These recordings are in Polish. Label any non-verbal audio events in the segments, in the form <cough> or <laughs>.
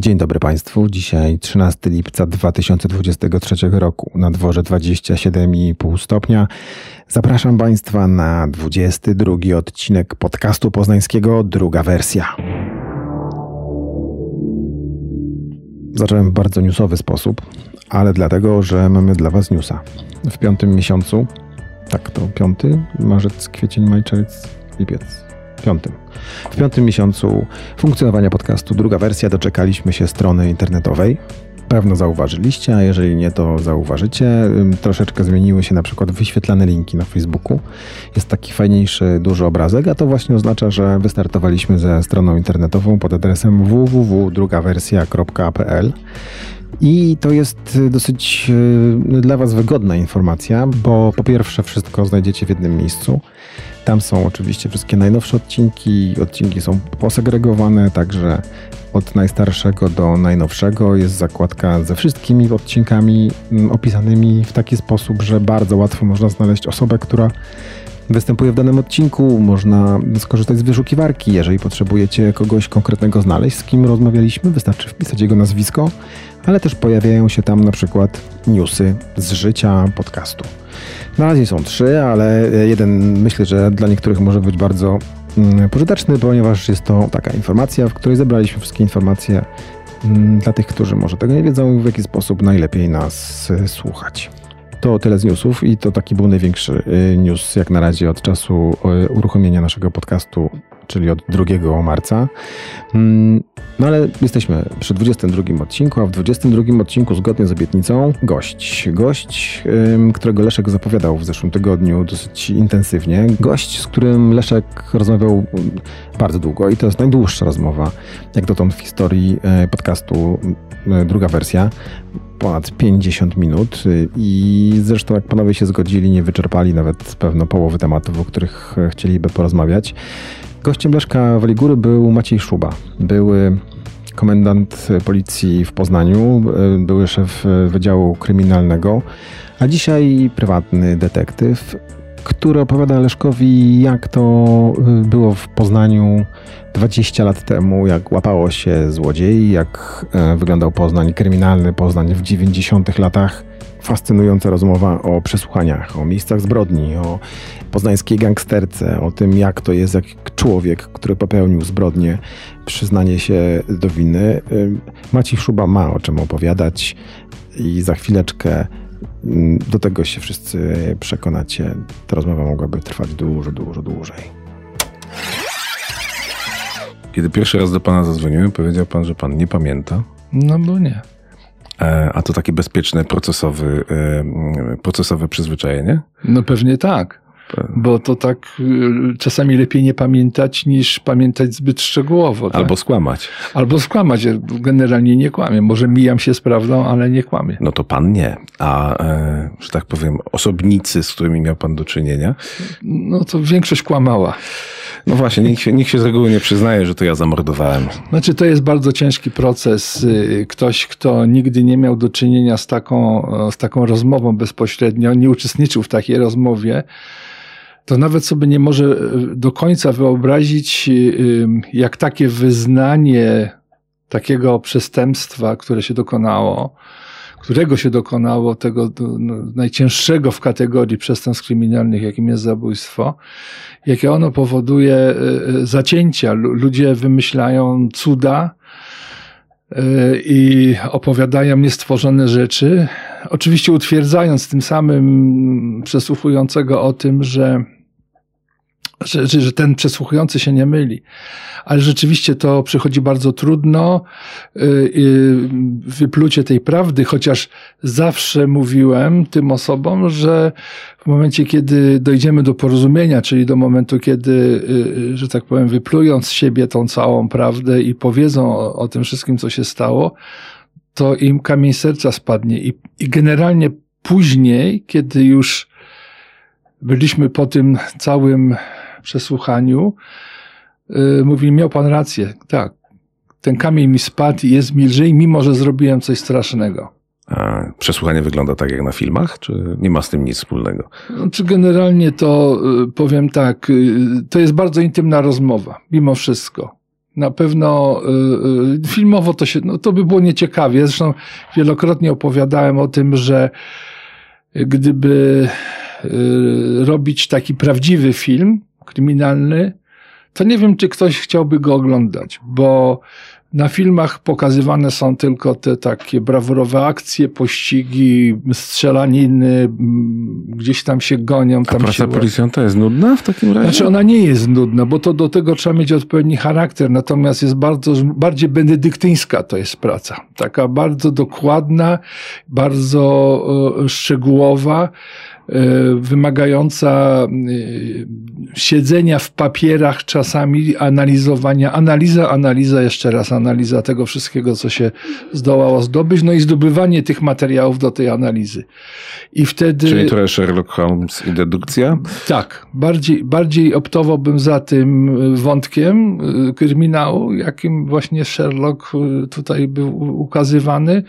Dzień dobry Państwu. Dzisiaj 13 lipca 2023 roku. Na dworze 27,5 stopnia. Zapraszam Państwa na 22 odcinek podcastu poznańskiego, druga wersja. Zacząłem w bardzo newsowy sposób, ale dlatego, że mamy dla Was newsa. W piątym miesiącu, tak to piąty, marzec, kwiecień, maj, czerwiec, lipiec, piątym. W piątym miesiącu funkcjonowania podcastu druga wersja doczekaliśmy się strony internetowej. Pewno zauważyliście, a jeżeli nie, to zauważycie. Troszeczkę zmieniły się na przykład wyświetlane linki na Facebooku. Jest taki fajniejszy, duży obrazek, a to właśnie oznacza, że wystartowaliśmy ze stroną internetową pod adresem www.drugawersja.pl. I to jest dosyć dla Was wygodna informacja, bo po pierwsze wszystko znajdziecie w jednym miejscu. Tam są oczywiście wszystkie najnowsze odcinki. Odcinki są posegregowane, także od najstarszego do najnowszego jest zakładka ze wszystkimi odcinkami mm, opisanymi w taki sposób, że bardzo łatwo można znaleźć osobę, która występuje w danym odcinku. Można skorzystać z wyszukiwarki, jeżeli potrzebujecie kogoś konkretnego znaleźć, z kim rozmawialiśmy, wystarczy wpisać jego nazwisko, ale też pojawiają się tam na przykład newsy z życia podcastu. Na razie są trzy, ale jeden myślę, że dla niektórych może być bardzo mm, pożyteczny, ponieważ jest to taka informacja, w której zebraliśmy wszystkie informacje mm, dla tych, którzy może tego nie wiedzą, w jaki sposób najlepiej nas y, słuchać. To tyle z newsów i to taki był największy y, news jak na razie od czasu y, uruchomienia naszego podcastu czyli od 2 marca. Mm, no ale jesteśmy przy 22 odcinku, a w 22 odcinku zgodnie z obietnicą gość. Gość, którego Leszek zapowiadał w zeszłym tygodniu dosyć intensywnie. Gość, z którym Leszek rozmawiał bardzo długo i to jest najdłuższa rozmowa jak dotąd w historii e, podcastu druga wersja ponad 50 minut i zresztą jak panowie się zgodzili, nie wyczerpali nawet pewno połowy tematów, o których e, chcieliby porozmawiać. Gościem Leszka Waligóry był Maciej Szuba. Były komendant policji w Poznaniu, były szef Wydziału Kryminalnego, a dzisiaj prywatny detektyw, który opowiada Leszkowi, jak to było w Poznaniu 20 lat temu, jak łapało się złodziei, jak e, wyglądał Poznań, kryminalny Poznań w 90 latach fascynująca rozmowa o przesłuchaniach, o miejscach zbrodni, o poznańskiej gangsterce, o tym, jak to jest, jak człowiek, który popełnił zbrodnię, przyznanie się do winy. Maciej Szuba ma o czym opowiadać i za chwileczkę do tego się wszyscy przekonacie. Ta rozmowa mogłaby trwać dużo, dużo dłużej. Kiedy pierwszy raz do pana zadzwoniłem, powiedział pan, że pan nie pamięta. No bo nie. E, a to takie bezpieczne procesowy, e, procesowe przyzwyczajenie? No pewnie tak. Bo to tak y, czasami lepiej nie pamiętać niż pamiętać zbyt szczegółowo. Albo tak? skłamać. Albo skłamać. Generalnie nie kłamię. Może mijam się z prawdą, ale nie kłamię. No to pan nie. A, e, że tak powiem, osobnicy, z którymi miał pan do czynienia? No to większość kłamała. No właśnie, nikt się, nikt się z reguły nie przyznaje, że to ja zamordowałem. Znaczy, to jest bardzo ciężki proces. Y, ktoś, kto nigdy nie miał do czynienia z taką, z taką rozmową bezpośrednio, nie uczestniczył w takiej rozmowie, to nawet sobie nie może y, do końca wyobrazić, y, jak takie wyznanie takiego przestępstwa, które się dokonało, którego się dokonało, tego no, najcięższego w kategorii przestępstw kryminalnych, jakim jest zabójstwo, jakie ono powoduje e, e, zacięcia. Ludzie wymyślają cuda e, i opowiadają niestworzone rzeczy, oczywiście utwierdzając tym samym przesłuchującego o tym, że że, że, ten przesłuchujący się nie myli. Ale rzeczywiście to przychodzi bardzo trudno, yy, wyplucie tej prawdy, chociaż zawsze mówiłem tym osobom, że w momencie, kiedy dojdziemy do porozumienia, czyli do momentu, kiedy, yy, że tak powiem, wyplują z siebie tą całą prawdę i powiedzą o, o tym wszystkim, co się stało, to im kamień serca spadnie. I, i generalnie później, kiedy już byliśmy po tym całym przesłuchaniu, yy, mówi, miał pan rację, tak, ten kamień mi spadł i jest mi lżej, mimo że zrobiłem coś strasznego. A przesłuchanie wygląda tak jak na filmach, czy nie ma z tym nic wspólnego? No, czy generalnie to yy, powiem tak, yy, to jest bardzo intymna rozmowa, mimo wszystko. Na pewno y, y, filmowo to się, no to by było nieciekawie. Zresztą wielokrotnie opowiadałem o tym, że gdyby y, robić taki prawdziwy film kryminalny, to nie wiem, czy ktoś chciałby go oglądać, bo na filmach pokazywane są tylko te takie brawurowe akcje, pościgi, strzelaniny, gdzieś tam się gonią. A tam praca się... policjanta jest nudna w takim razie? Znaczy ona nie jest nudna, bo to do tego trzeba mieć odpowiedni charakter, natomiast jest bardzo, bardziej benedyktyńska to jest praca. Taka bardzo dokładna, bardzo e, szczegółowa. E, wymagająca e, siedzenia w papierach, czasami analizowania, analiza, analiza, jeszcze raz analiza tego wszystkiego, co się zdołało zdobyć, no i zdobywanie tych materiałów do tej analizy. I wtedy. Czyli trochę Sherlock Holmes i dedukcja? Tak, bardziej, bardziej optowałbym za tym wątkiem e, kryminału, jakim właśnie Sherlock tutaj był ukazywany.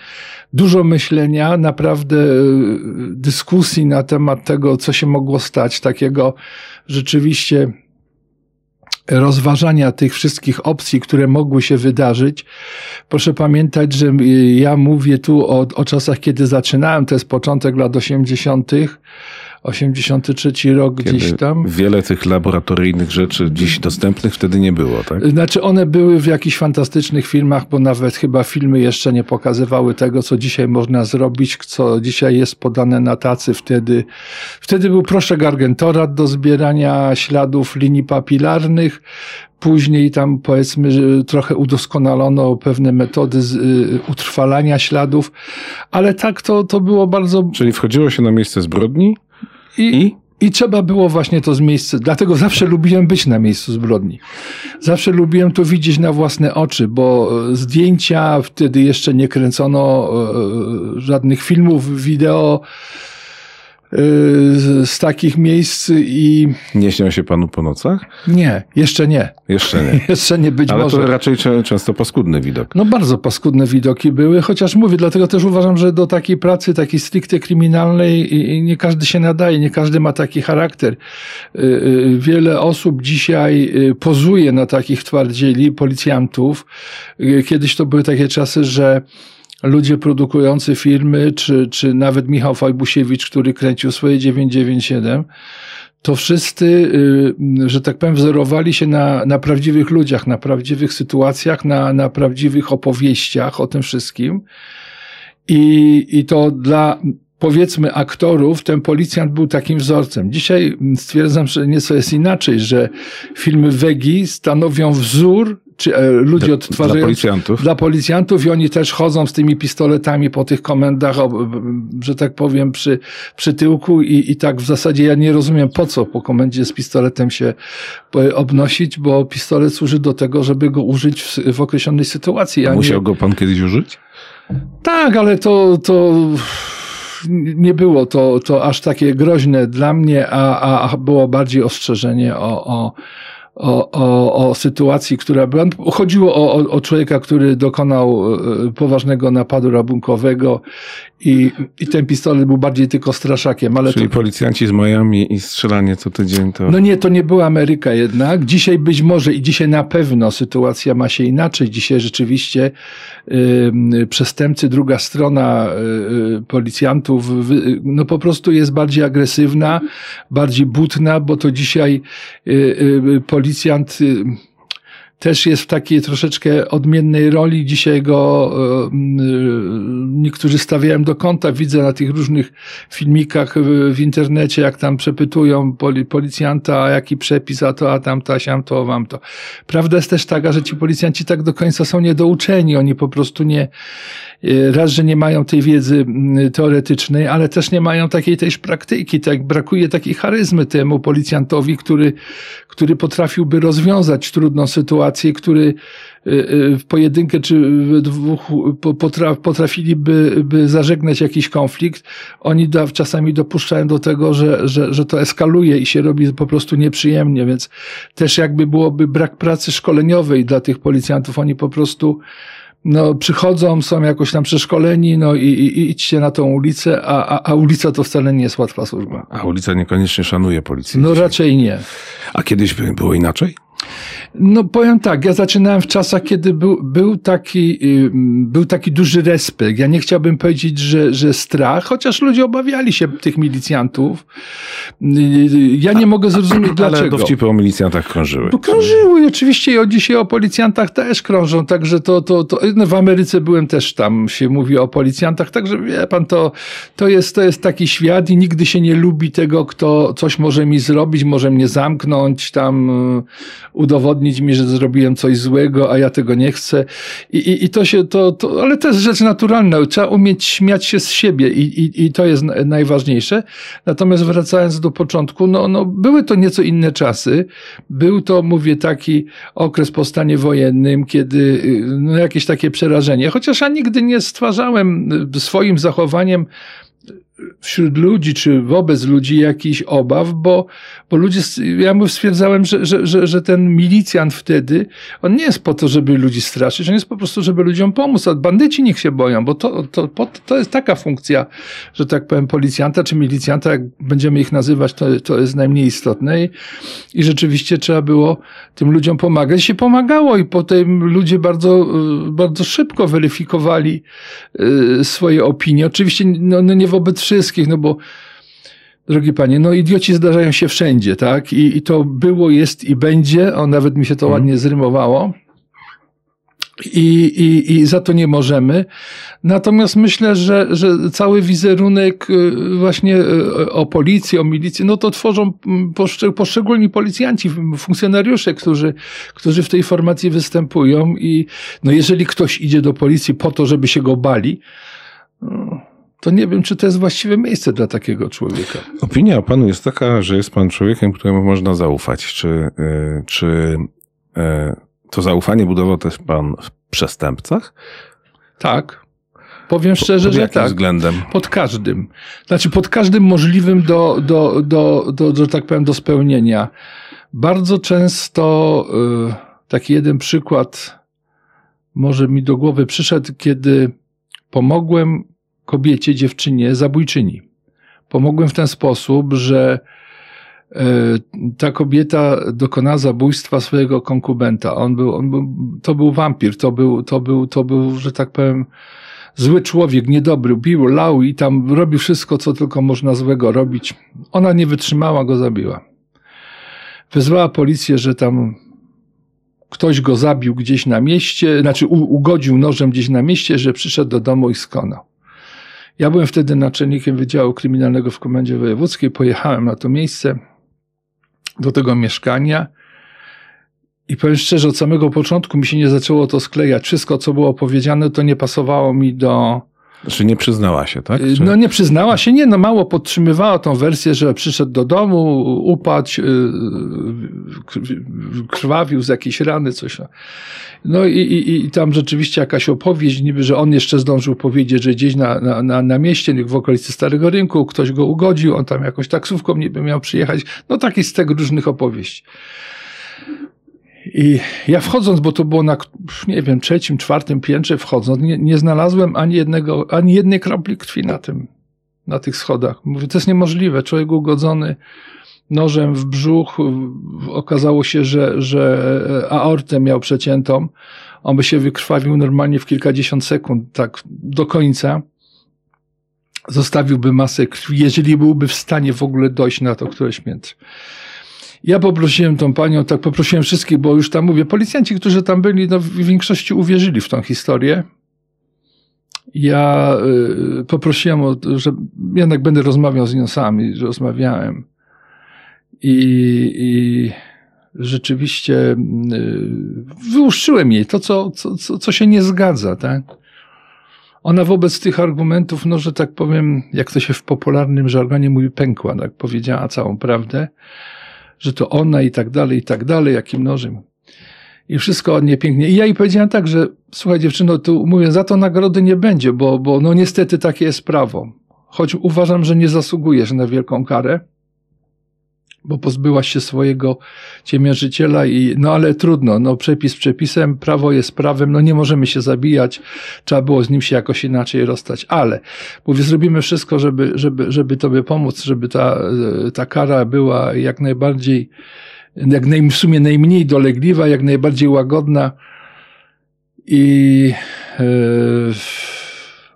Dużo myślenia, naprawdę dyskusji na temat temat tego, co się mogło stać, takiego rzeczywiście rozważania tych wszystkich opcji, które mogły się wydarzyć. Proszę pamiętać, że ja mówię tu o, o czasach, kiedy zaczynałem, to jest początek lat 80., 83 rok Kiedy gdzieś tam. Wiele tych laboratoryjnych rzeczy dziś dostępnych wtedy nie było, tak? Znaczy one były w jakichś fantastycznych filmach, bo nawet chyba filmy jeszcze nie pokazywały tego, co dzisiaj można zrobić, co dzisiaj jest podane na tacy wtedy. Wtedy był proszek Argentorat do zbierania śladów linii papilarnych. Później tam powiedzmy, że trochę udoskonalono pewne metody z, y, utrwalania śladów, ale tak to, to było bardzo. Czyli wchodziło się na miejsce zbrodni? I, I? I trzeba było właśnie to z miejsca. Dlatego zawsze lubiłem być na miejscu zbrodni. Zawsze lubiłem to widzieć na własne oczy, bo e, zdjęcia wtedy jeszcze nie kręcono e, e, żadnych filmów, wideo z takich miejsc i... Nie śnią się panu po nocach? Nie, jeszcze nie. Jeszcze nie. <laughs> jeszcze nie być Ale może. Ale to raczej często paskudny widok. No bardzo paskudne widoki były, chociaż mówię, dlatego też uważam, że do takiej pracy, takiej stricte kryminalnej nie każdy się nadaje, nie każdy ma taki charakter. Y, y, wiele osób dzisiaj pozuje na takich twardzieli, policjantów. Kiedyś to były takie czasy, że ludzie produkujący filmy, czy, czy nawet Michał Fajbusiewicz, który kręcił swoje 997, to wszyscy, y, że tak powiem, wzorowali się na, na prawdziwych ludziach, na prawdziwych sytuacjach, na, na prawdziwych opowieściach o tym wszystkim. I, I to dla powiedzmy aktorów, ten policjant był takim wzorcem. Dzisiaj stwierdzam, że nieco jest inaczej, że filmy Wegi stanowią wzór czy e, ludzie odtwarzają. Dla policjantów. Dla policjantów i oni też chodzą z tymi pistoletami po tych komendach, że tak powiem, przy, przy tyłku i, i tak w zasadzie ja nie rozumiem po co po komendzie z pistoletem się e, obnosić, bo pistolet służy do tego, żeby go użyć w, w określonej sytuacji. A musiał nie... go pan kiedyś użyć? Tak, ale to, to nie było to, to aż takie groźne dla mnie, a, a było bardziej ostrzeżenie o, o, o, o, o sytuacji, która była. Chodziło o, o, o człowieka, który dokonał e, poważnego napadu rabunkowego i, i ten pistolet był bardziej tylko straszakiem. Ale Czyli to... policjanci z Miami i strzelanie co tydzień to... No nie, to nie była Ameryka jednak. Dzisiaj być może i dzisiaj na pewno sytuacja ma się inaczej. Dzisiaj rzeczywiście y, przestępcy, druga strona y, policjantów y, no po prostu jest bardziej agresywna, bardziej butna, bo to dzisiaj y, policjant też jest w takiej troszeczkę odmiennej roli. Dzisiaj go e, niektórzy stawiają do kąta. Widzę na tych różnych filmikach w internecie, jak tam przepytują policjanta, jaki przepis, a to, a tamto, a siam to, wam to. Prawda jest też taka, że ci policjanci tak do końca są niedouczeni. Oni po prostu nie, e, raz, że nie mają tej wiedzy teoretycznej, ale też nie mają takiej też praktyki. Tak, brakuje takiej charyzmy temu policjantowi, który, który potrafiłby rozwiązać trudną sytuację który y, y, w pojedynkę czy w dwóch potrafiliby by zażegnać jakiś konflikt, oni da, czasami dopuszczają do tego, że, że, że to eskaluje i się robi po prostu nieprzyjemnie, więc też jakby byłoby brak pracy szkoleniowej dla tych policjantów. Oni po prostu no, przychodzą, są jakoś tam przeszkoleni, no i, i, i idźcie na tą ulicę, a, a, a ulica to wcale nie jest łatwa służba. A ulica niekoniecznie szanuje policję. No raczej nie. A kiedyś było inaczej? No powiem tak, ja zaczynałem w czasach, kiedy był, był, taki, był taki duży respekt. Ja nie chciałbym powiedzieć, że, że strach, chociaż ludzie obawiali się tych milicjantów. Ja nie mogę zrozumieć dlaczego. Ale dowcipy o milicjantach krążyły. Bo krążyły, oczywiście i od dzisiaj o policjantach też krążą, także to, to, to no w Ameryce byłem też tam, się mówi o policjantach, także wie pan, to, to, jest, to jest taki świat i nigdy się nie lubi tego, kto coś może mi zrobić, może mnie zamknąć, tam udowodnić mi, że zrobiłem coś złego, a ja tego nie chcę. I, i, i to się, to, to, ale to jest rzecz naturalna. Trzeba umieć śmiać się z siebie i, i, i to jest najważniejsze. Natomiast wracając do początku, no, no były to nieco inne czasy. Był to, mówię, taki okres po stanie wojennym, kiedy no, jakieś takie przerażenie. Chociaż ja nigdy nie stwarzałem swoim zachowaniem wśród ludzi, czy wobec ludzi jakichś obaw, bo, bo ludzie, ja mu stwierdzałem, że, że, że, że ten milicjant wtedy, on nie jest po to, żeby ludzi straszyć, on jest po prostu, żeby ludziom pomóc, a bandyci niech się boją, bo to, to, to jest taka funkcja, że tak powiem, policjanta czy milicjanta, jak będziemy ich nazywać, to, to jest najmniej istotne i, i rzeczywiście trzeba było tym ludziom pomagać. I się pomagało i potem ludzie bardzo, bardzo szybko weryfikowali y, swoje opinie. Oczywiście no, no nie wobec wszystkich, no bo drogi panie, no idioci zdarzają się wszędzie, tak? I, i to było, jest i będzie, o nawet mi się to mhm. ładnie zrymowało. I, i, I za to nie możemy. Natomiast myślę, że, że cały wizerunek y, właśnie y, o policji, o milicji, no to tworzą poszczególni policjanci, funkcjonariusze, którzy, którzy w tej formacji występują. I no jeżeli ktoś idzie do policji po to, żeby się go bali, no, to nie wiem, czy to jest właściwe miejsce dla takiego człowieka. Opinia o panu jest taka, że jest pan człowiekiem, któremu można zaufać. Czy, y, czy e, to zaufanie budował też pan w przestępcach? Tak. Powiem szczerze, pod że tak. względem? Pod każdym. Znaczy, pod każdym możliwym do, do, do, do, do tak powiem, do spełnienia. Bardzo często y, taki jeden przykład może mi do głowy przyszedł, kiedy pomogłem kobiecie, dziewczynie, zabójczyni. Pomogłem w ten sposób, że e, ta kobieta dokonała zabójstwa swojego konkubenta. On był, on był, to był wampir, to był, to był, to był, że tak powiem, zły człowiek, niedobry, bił, lał i tam robił wszystko, co tylko można złego robić. Ona nie wytrzymała, go zabiła. Wezwała policję, że tam ktoś go zabił gdzieś na mieście, znaczy ugodził nożem gdzieś na mieście, że przyszedł do domu i skonał. Ja byłem wtedy naczelnikiem Wydziału Kryminalnego w Komendzie Wojewódzkiej. Pojechałem na to miejsce, do tego mieszkania. I powiem szczerze, od samego początku mi się nie zaczęło to sklejać. Wszystko, co było powiedziane, to nie pasowało mi do, znaczy nie przyznała się, tak? Czy... No nie przyznała się, nie, no mało podtrzymywała tą wersję, że przyszedł do domu, upadł, y, krwawił z jakiejś rany, coś. No i, i, i tam rzeczywiście jakaś opowieść, niby, że on jeszcze zdążył powiedzieć, że gdzieś na, na, na, na mieście, w okolicy Starego Rynku, ktoś go ugodził, on tam jakąś taksówką niby miał przyjechać. No takich z tego różnych opowieści. I ja wchodząc, bo to było na, nie wiem, trzecim, czwartym piętrze wchodząc, nie, nie znalazłem ani jednego, ani jednej kropli krwi na tym, na tych schodach. Mówię, to jest niemożliwe. Człowiek ugodzony nożem w brzuch, okazało się, że, że aortę miał przeciętą. On by się wykrwawił normalnie w kilkadziesiąt sekund, tak do końca. Zostawiłby masę krwi, jeżeli byłby w stanie w ogóle dojść na to któreś piętro. Ja poprosiłem tą panią, tak poprosiłem wszystkich, bo już tam mówię, policjanci, którzy tam byli, no w większości uwierzyli w tą historię. Ja y, poprosiłem, o, że jednak będę rozmawiał z nią sami, rozmawiałem. I, i rzeczywiście y, wyłuszczyłem jej to, co, co, co się nie zgadza, tak? Ona wobec tych argumentów, no, że tak powiem, jak to się w popularnym żargonie mówi, pękła, tak? Powiedziała całą prawdę że to ona i tak dalej, i tak dalej, jakim nożem. I wszystko od niej pięknie. I ja jej powiedziałem tak, że słuchaj dziewczyno, tu mówię, za to nagrody nie będzie, bo, bo no niestety takie jest prawo. Choć uważam, że nie zasługujesz na wielką karę, bo pozbyłaś się swojego ciemiężyciela i, no ale trudno, no przepis przepisem, prawo jest prawem, no nie możemy się zabijać, trzeba było z nim się jakoś inaczej rozstać, ale mówię, zrobimy wszystko, żeby, żeby, żeby tobie pomóc, żeby ta, ta kara była jak najbardziej jak naj, w sumie najmniej dolegliwa, jak najbardziej łagodna. I e,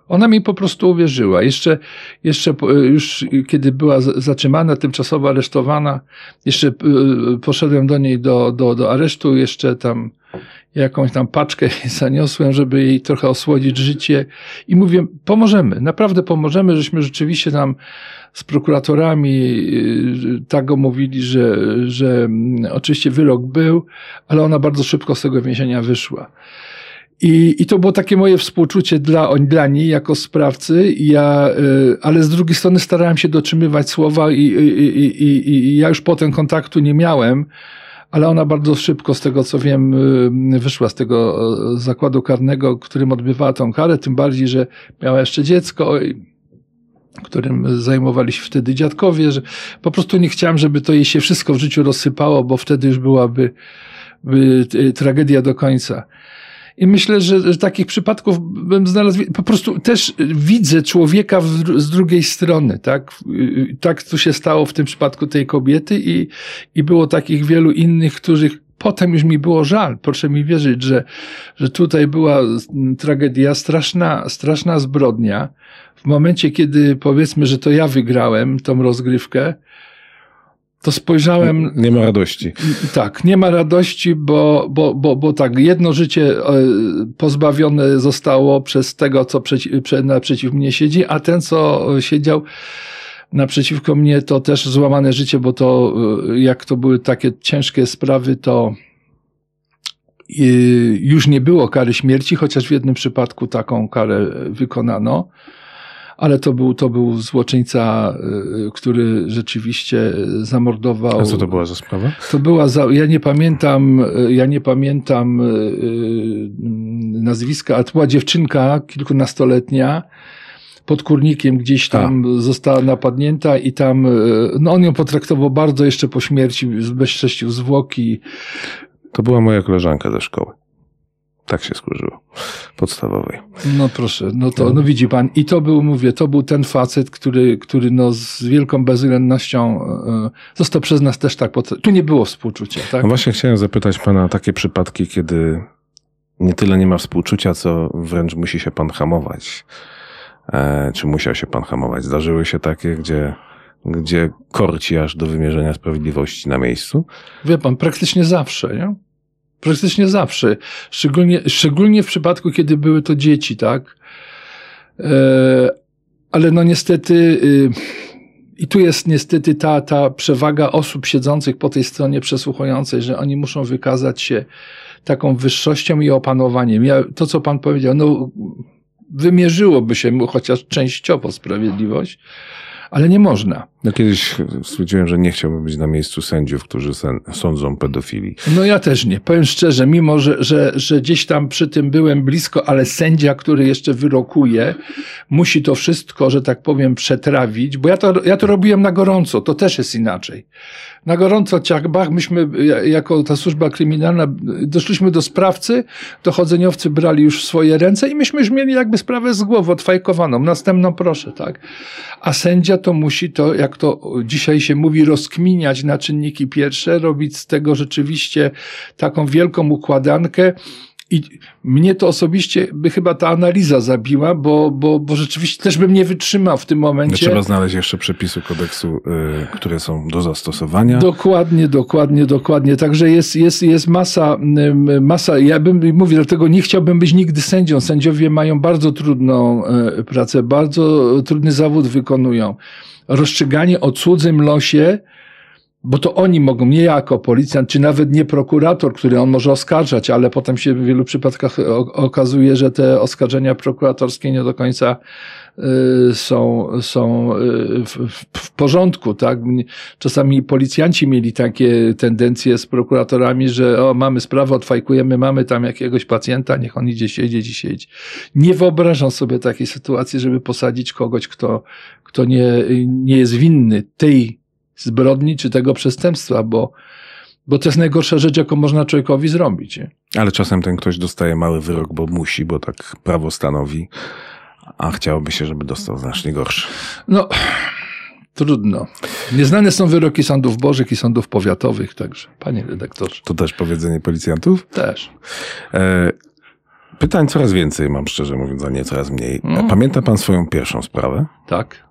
ona mi po prostu uwierzyła. Jeszcze, jeszcze już kiedy była zatrzymana, tymczasowo aresztowana, jeszcze e, poszedłem do niej do, do, do aresztu, jeszcze tam jakąś tam paczkę <laughs> zaniosłem, żeby jej trochę osłodzić życie i mówię, pomożemy, naprawdę pomożemy, żeśmy rzeczywiście tam z prokuratorami tak omówili, że, że mm, oczywiście wyrok był, ale ona bardzo szybko z tego więzienia wyszła. I, I to było takie moje współczucie dla, dla niej jako sprawcy, ja, y, ale z drugiej strony starałem się dotrzymywać słowa i, i, i, i ja już potem kontaktu nie miałem, ale ona bardzo szybko, z tego co wiem, y, wyszła z tego zakładu karnego, którym odbywała tą karę, tym bardziej, że miała jeszcze dziecko, którym zajmowali się wtedy dziadkowie, że po prostu nie chciałem, żeby to jej się wszystko w życiu rozsypało, bo wtedy już byłaby by, y, tragedia do końca. I myślę, że, takich przypadków bym znalazł, po prostu też widzę człowieka w, z drugiej strony, tak? Tak to się stało w tym przypadku tej kobiety i, i było takich wielu innych, których potem już mi było żal. Proszę mi wierzyć, że, że tutaj była tragedia, straszna, straszna zbrodnia. W momencie, kiedy powiedzmy, że to ja wygrałem tą rozgrywkę, to spojrzałem. Nie ma radości. Tak, nie ma radości, bo, bo, bo, bo tak, jedno życie e, pozbawione zostało przez tego, co przeci, naprzeciw mnie siedzi, a ten, co siedział naprzeciwko mnie, to też złamane życie, bo to, e, jak to były takie ciężkie sprawy, to e, już nie było kary śmierci, chociaż w jednym przypadku taką karę wykonano ale to był, to był złoczyńca, y, który rzeczywiście zamordował. A co to była za sprawa? To była, za, ja nie pamiętam, y, ja nie pamiętam y, nazwiska, ale to była dziewczynka kilkunastoletnia, pod kurnikiem gdzieś tam A. została napadnięta i tam, no on ją potraktował bardzo jeszcze po śmierci, bezcześcił zwłoki. To była moja koleżanka ze szkoły. Tak się skurzyło. Podstawowej. No proszę, no to, no widzi pan. I to był, mówię, to był ten facet, który, który no z wielką bezwzględnością e, został przez nas też tak, pod... tu nie było współczucia, tak? No właśnie chciałem zapytać pana takie przypadki, kiedy nie tyle nie ma współczucia, co wręcz musi się pan hamować. E, czy musiał się pan hamować? Zdarzyły się takie, gdzie gdzie korci aż do wymierzenia sprawiedliwości na miejscu? Wie pan, praktycznie zawsze, nie? Praktycznie zawsze. Szczególnie, szczególnie w przypadku, kiedy były to dzieci, tak? E, ale no niestety, y, i tu jest niestety ta, ta przewaga osób siedzących po tej stronie przesłuchującej, że oni muszą wykazać się taką wyższością i opanowaniem. Ja, to, co pan powiedział, no, wymierzyłoby się mu chociaż częściowo sprawiedliwość, ale nie można. No kiedyś stwierdziłem, że nie chciałbym być na miejscu sędziów, którzy sądzą pedofilii. No ja też nie. Powiem szczerze, mimo że, że, że gdzieś tam przy tym byłem blisko, ale sędzia, który jeszcze wyrokuje, musi to wszystko, że tak powiem, przetrawić, bo ja to, ja to robiłem na gorąco, to też jest inaczej. Na gorąco ciachbach, myśmy jako ta służba kryminalna doszliśmy do sprawcy, dochodzeniowcy brali już w swoje ręce i myśmy już mieli jakby sprawę z głowy odfajkowaną. Następną proszę, tak? A sędzia to musi to, jak to dzisiaj się mówi, rozkminiać na czynniki pierwsze, robić z tego rzeczywiście taką wielką układankę, i mnie to osobiście by chyba ta analiza zabiła, bo, bo, bo rzeczywiście też bym nie wytrzymał w tym momencie. Trzeba znaleźć jeszcze przepisy kodeksu, y, które są do zastosowania. Dokładnie, dokładnie, dokładnie. Także jest, jest, jest masa, y, masa, ja bym, mówię, dlatego nie chciałbym być nigdy sędzią. Sędziowie mają bardzo trudną y, pracę, bardzo trudny zawód wykonują. Rozstrzyganie o cudzym losie, bo to oni mogą, nie jako policjant, czy nawet nie prokurator, który on może oskarżać, ale potem się w wielu przypadkach okazuje, że te oskarżenia prokuratorskie nie do końca y, są, są y, w, porządku, tak? Czasami policjanci mieli takie tendencje z prokuratorami, że o, mamy sprawę, odfajkujemy, mamy tam jakiegoś pacjenta, niech on idzie siedzieć i siedzi. Nie wyobrażam sobie takiej sytuacji, żeby posadzić kogoś, kto, kto nie, nie jest winny tej zbrodni czy tego przestępstwa, bo, bo to jest najgorsza rzecz, jaką można człowiekowi zrobić. Ale czasem ten ktoś dostaje mały wyrok, bo musi, bo tak prawo stanowi, a chciałoby się, żeby dostał znacznie gorszy. No, Trudno. Nieznane są wyroki sądów bożych i sądów powiatowych, także, panie redaktorze. To też powiedzenie policjantów? Też. E, pytań coraz więcej mam, szczerze mówiąc, a nie coraz mniej. Mm. Pamięta pan swoją pierwszą sprawę? Tak.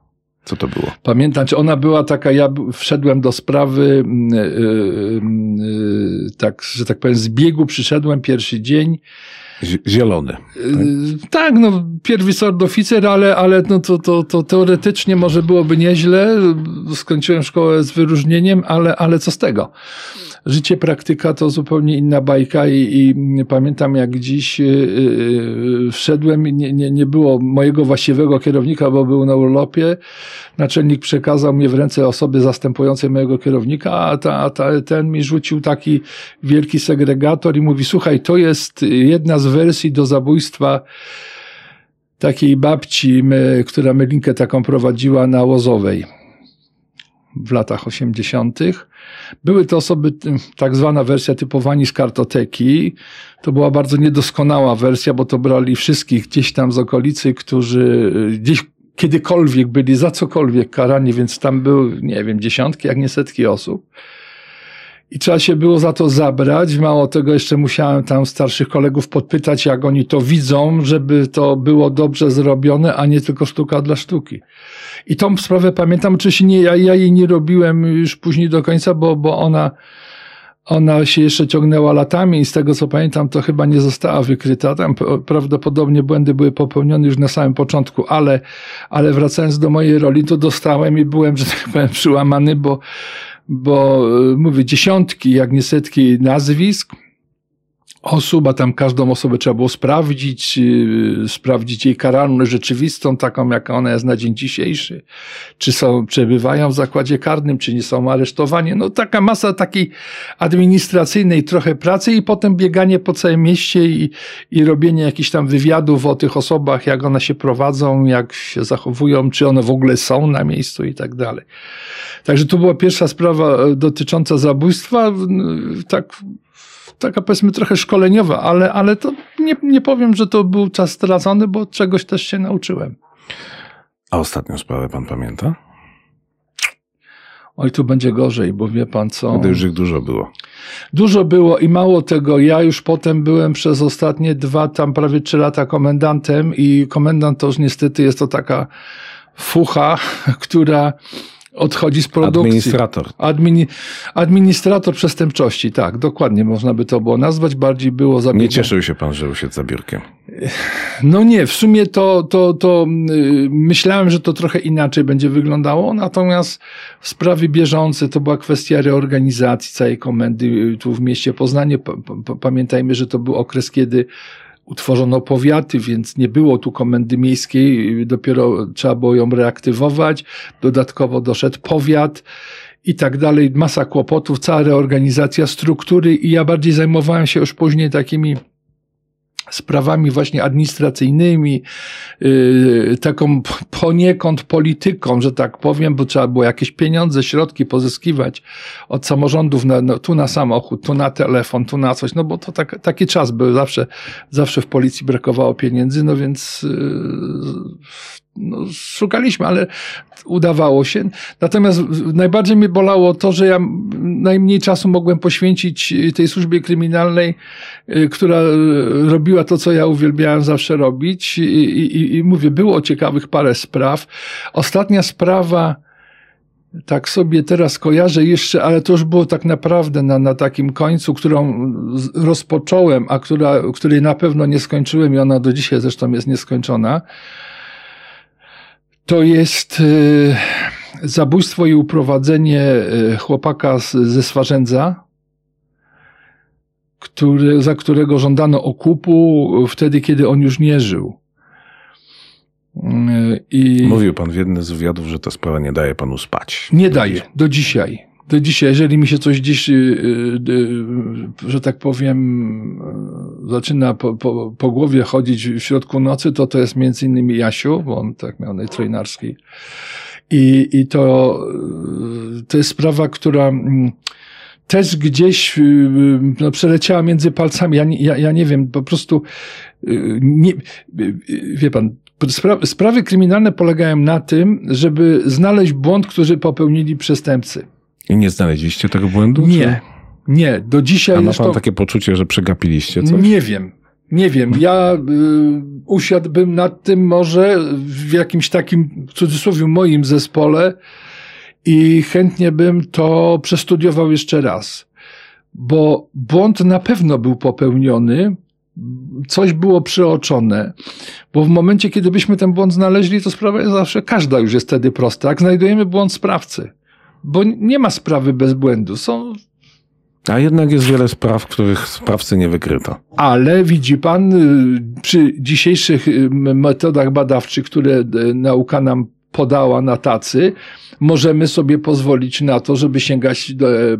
Co to było? Pamiętam, czy ona była taka, ja wszedłem do sprawy, mm, y, y, y, tak, że tak powiem, z biegu przyszedłem pierwszy dzień. Zi- Zielony. Y, Tak, no, pierwszy sort oficer, ale, ale no, to, to, to teoretycznie może byłoby nieźle. Skończyłem szkołę z wyróżnieniem, ale, ale co z tego? Życie, praktyka to zupełnie inna bajka i, i pamiętam jak dziś yy, wszedłem i nie, nie, nie było mojego właściwego kierownika, bo był na urlopie. Naczelnik przekazał mnie w ręce osoby zastępującej mojego kierownika, a, ta, ta, ten mi rzucił taki wielki segregator i mówi, słuchaj, to jest jedna z wersji do zabójstwa takiej babci, my, która mylinkę taką prowadziła na Łozowej w latach 80. Były to osoby, tym- tak zwana wersja typowani z kartoteki. To była bardzo niedoskonała wersja, bo to brali wszystkich gdzieś tam z okolicy, którzy y, gdzieś kiedykolwiek byli za cokolwiek karani, więc tam były, nie wiem, dziesiątki, jak nie setki osób. I trzeba się było za to zabrać. Mało tego, jeszcze musiałem tam starszych kolegów podpytać, jak oni to widzą, żeby to było dobrze zrobione, a nie tylko sztuka dla sztuki. I tą sprawę pamiętam, oczywiście nie, ja, ja jej nie robiłem już później do końca, bo, bo ona, ona się jeszcze ciągnęła latami i z tego co pamiętam, to chyba nie została wykryta. Tam prawdopodobnie błędy były popełnione już na samym początku, ale, ale wracając do mojej roli, to dostałem i byłem, że tak powiem, przyłamany, bo, bo y, mówię, dziesiątki, jak nie setki nazwisk, osób, a tam każdą osobę trzeba było sprawdzić, yy, sprawdzić jej karalność rzeczywistą, taką jaka ona jest na dzień dzisiejszy. Czy są, przebywają w zakładzie karnym, czy nie są aresztowani. No taka masa takiej administracyjnej trochę pracy i potem bieganie po całym mieście i, i robienie jakichś tam wywiadów o tych osobach, jak one się prowadzą, jak się zachowują, czy one w ogóle są na miejscu i tak dalej. Także to była pierwsza sprawa e, dotycząca zabójstwa, tak taka powiedzmy trochę szkoleniowa, ale, ale to nie, nie powiem, że to był czas stracony, bo czegoś też się nauczyłem. A ostatnią sprawę pan pamięta? Oj, tu będzie gorzej, bo wie pan co. Wtedy już ich dużo było. Dużo było i mało tego. Ja już potem byłem przez ostatnie dwa, tam prawie trzy lata komendantem i komendant to już niestety jest to taka fucha, <laughs> która odchodzi z produkcji. Administrator. Admini administrator przestępczości, tak, dokładnie można by to było nazwać. Bardziej było Nie zabiegane. cieszył się pan, że usiadł za biurkiem. No nie, w sumie to, to, to yy, myślałem, że to trochę inaczej będzie wyglądało, natomiast w sprawy bieżące to była kwestia reorganizacji całej komendy tu w mieście Poznanie. Pa, pamiętajmy, że to był okres, kiedy utworzono powiaty, więc nie było tu komendy miejskiej, dopiero trzeba było ją reaktywować. Dodatkowo doszedł powiat i tak dalej, masa kłopotów, cała reorganizacja struktury i ja bardziej zajmowałem się już później takimi sprawami właśnie administracyjnymi, yy, taką poniekąd polityką, że tak powiem, bo trzeba było jakieś pieniądze, środki pozyskiwać od samorządów na, no, tu na samochód, tu na telefon, tu na coś, no bo to tak, taki czas był, zawsze, zawsze w policji brakowało pieniędzy, no więc yy, no, szukaliśmy, ale udawało się. Natomiast najbardziej mnie bolało to, że ja najmniej czasu mogłem poświęcić tej służbie kryminalnej, y, która y, robiła to, co ja uwielbiałem zawsze robić. I, i, i mówię, było ciekawych parę spraw. Ostatnia sprawa, tak sobie teraz kojarzę jeszcze, ale to już było tak naprawdę na, na takim końcu, którą rozpocząłem, a która, której na pewno nie skończyłem i ona do dzisiaj zresztą jest nieskończona. To jest y, zabójstwo i uprowadzenie y, chłopaka z, ze Swarzędza, który, za którego żądano okupu wtedy, kiedy on już nie żył. Y, I Mówił pan w jednym z wywiadów, że ta sprawa nie daje panu spać. nie daje do dzisiaj. Do dzisiaj, jeżeli mi się coś y, że tak powiem, zaczyna po, po, po głowie chodzić w środku nocy, to to jest między innymi Jasiu, bo on tak miał najtrojnarskiej. I, I to, y, to jest sprawa, która mm, też gdzieś y, y, no, przeleciała między palcami. Ja, nie- ja, ja nie wiem, po prostu nie, wie pan, Spra sprawy kryminalne polegają na tym, żeby znaleźć błąd, który popełnili przestępcy. I nie znaleźliście tego błędu? Nie, nie. Do dzisiaj A ma pan to... takie poczucie, że przegapiliście coś? Nie wiem. Nie wiem, ja y, usiadłbym nad tym może w jakimś takim, w cudzysłowie, moim zespole i chętnie bym to przestudiował jeszcze raz. Bo błąd na pewno był popełniony, coś było przeoczone, bo w momencie, kiedy byśmy ten błąd znaleźli, to sprawa jest zawsze, każda już jest wtedy prosta. Jak znajdujemy błąd sprawcy, bo nie ma sprawy bez błędu. Są A jednak jest wiele spraw, których sprawcy nie wykryto. Ale widzi pan, y, przy dzisiejszych y, metodach badawczych, które y, nauka nam podała na tacy, możemy sobie pozwolić na to, żeby sięgać do, e,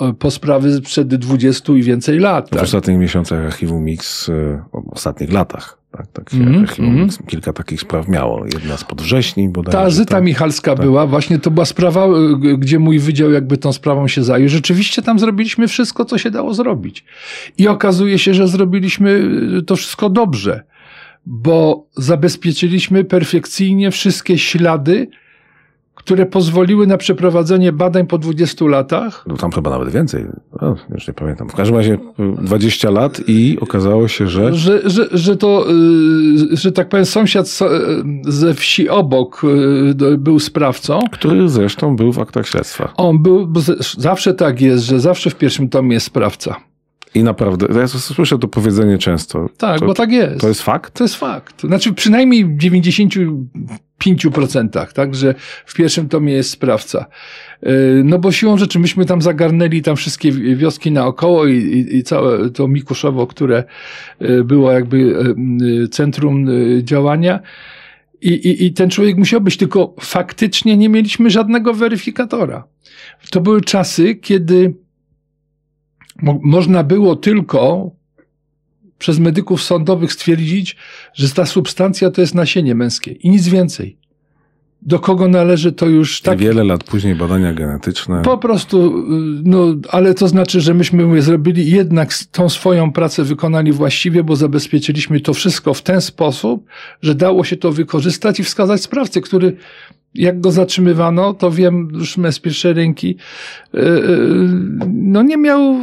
e, po sprawy sprzed 20 i więcej lat. W Tak? ostatnich miesiącach archiwum Mix, e, w ostatnich latach, tak, tak mhm. Mix kilka takich spraw miało. Jedna spod wrześni bodajże. Ta Zyta tak. Michalska tak. była, właśnie to była sprawa, gdzie mój wydział jakby tą sprawą się zajął. Rzeczywiście tam zrobiliśmy wszystko, co się dało zrobić. I okazuje się, że zrobiliśmy to wszystko dobrze, bo zabezpieczyliśmy perfekcyjnie wszystkie ślady, które pozwoliły na przeprowadzenie badań po 20 latach. No tam chyba nawet więcej. O, już nie pamiętam. W każdym razie y, 20 lat i okazało się, że Że, że, że to, y, że tak powiem, sąsiad y, ze wsi obok y, był sprawcą. który zresztą był w aktach śledztwa. On był, zawsze tak jest, że zawsze w pierwszym tomie jest sprawca. I naprawdę, ja słyszę to powiedzenie często. Tak, to, bo tak jest. To jest fakt? To jest fakt. Znaczy przynajmniej w 95%, tak, że w pierwszym tomie jest sprawca. Yy, No bo siłą rzeczy myśmy tam zagarnęli tam wszystkie wioski naokoło i, i, i całe to Mikuszowo, które yy, było jakby yy, centrum działania. I, i, I ten człowiek musiał być, tylko faktycznie nie mieliśmy żadnego weryfikatora. To były czasy, kiedy mo można było tylko przez medyków sądowych stwierdzić, że ta substancja to jest nasienie męskie i nic więcej. Do kogo należy to już Tak. tak. Wiele lat później badania genetyczne. Po prostu, y, no, ale to znaczy, że myśmy zrobili jednak tą swoją pracę wykonali właściwie, bo zabezpieczyliśmy to wszystko w ten sposób, że dało się to wykorzystać i wskazać sprawcę, który jak go zatrzymywano, to wiem już z pierwszej ręki, y, y, no nie miał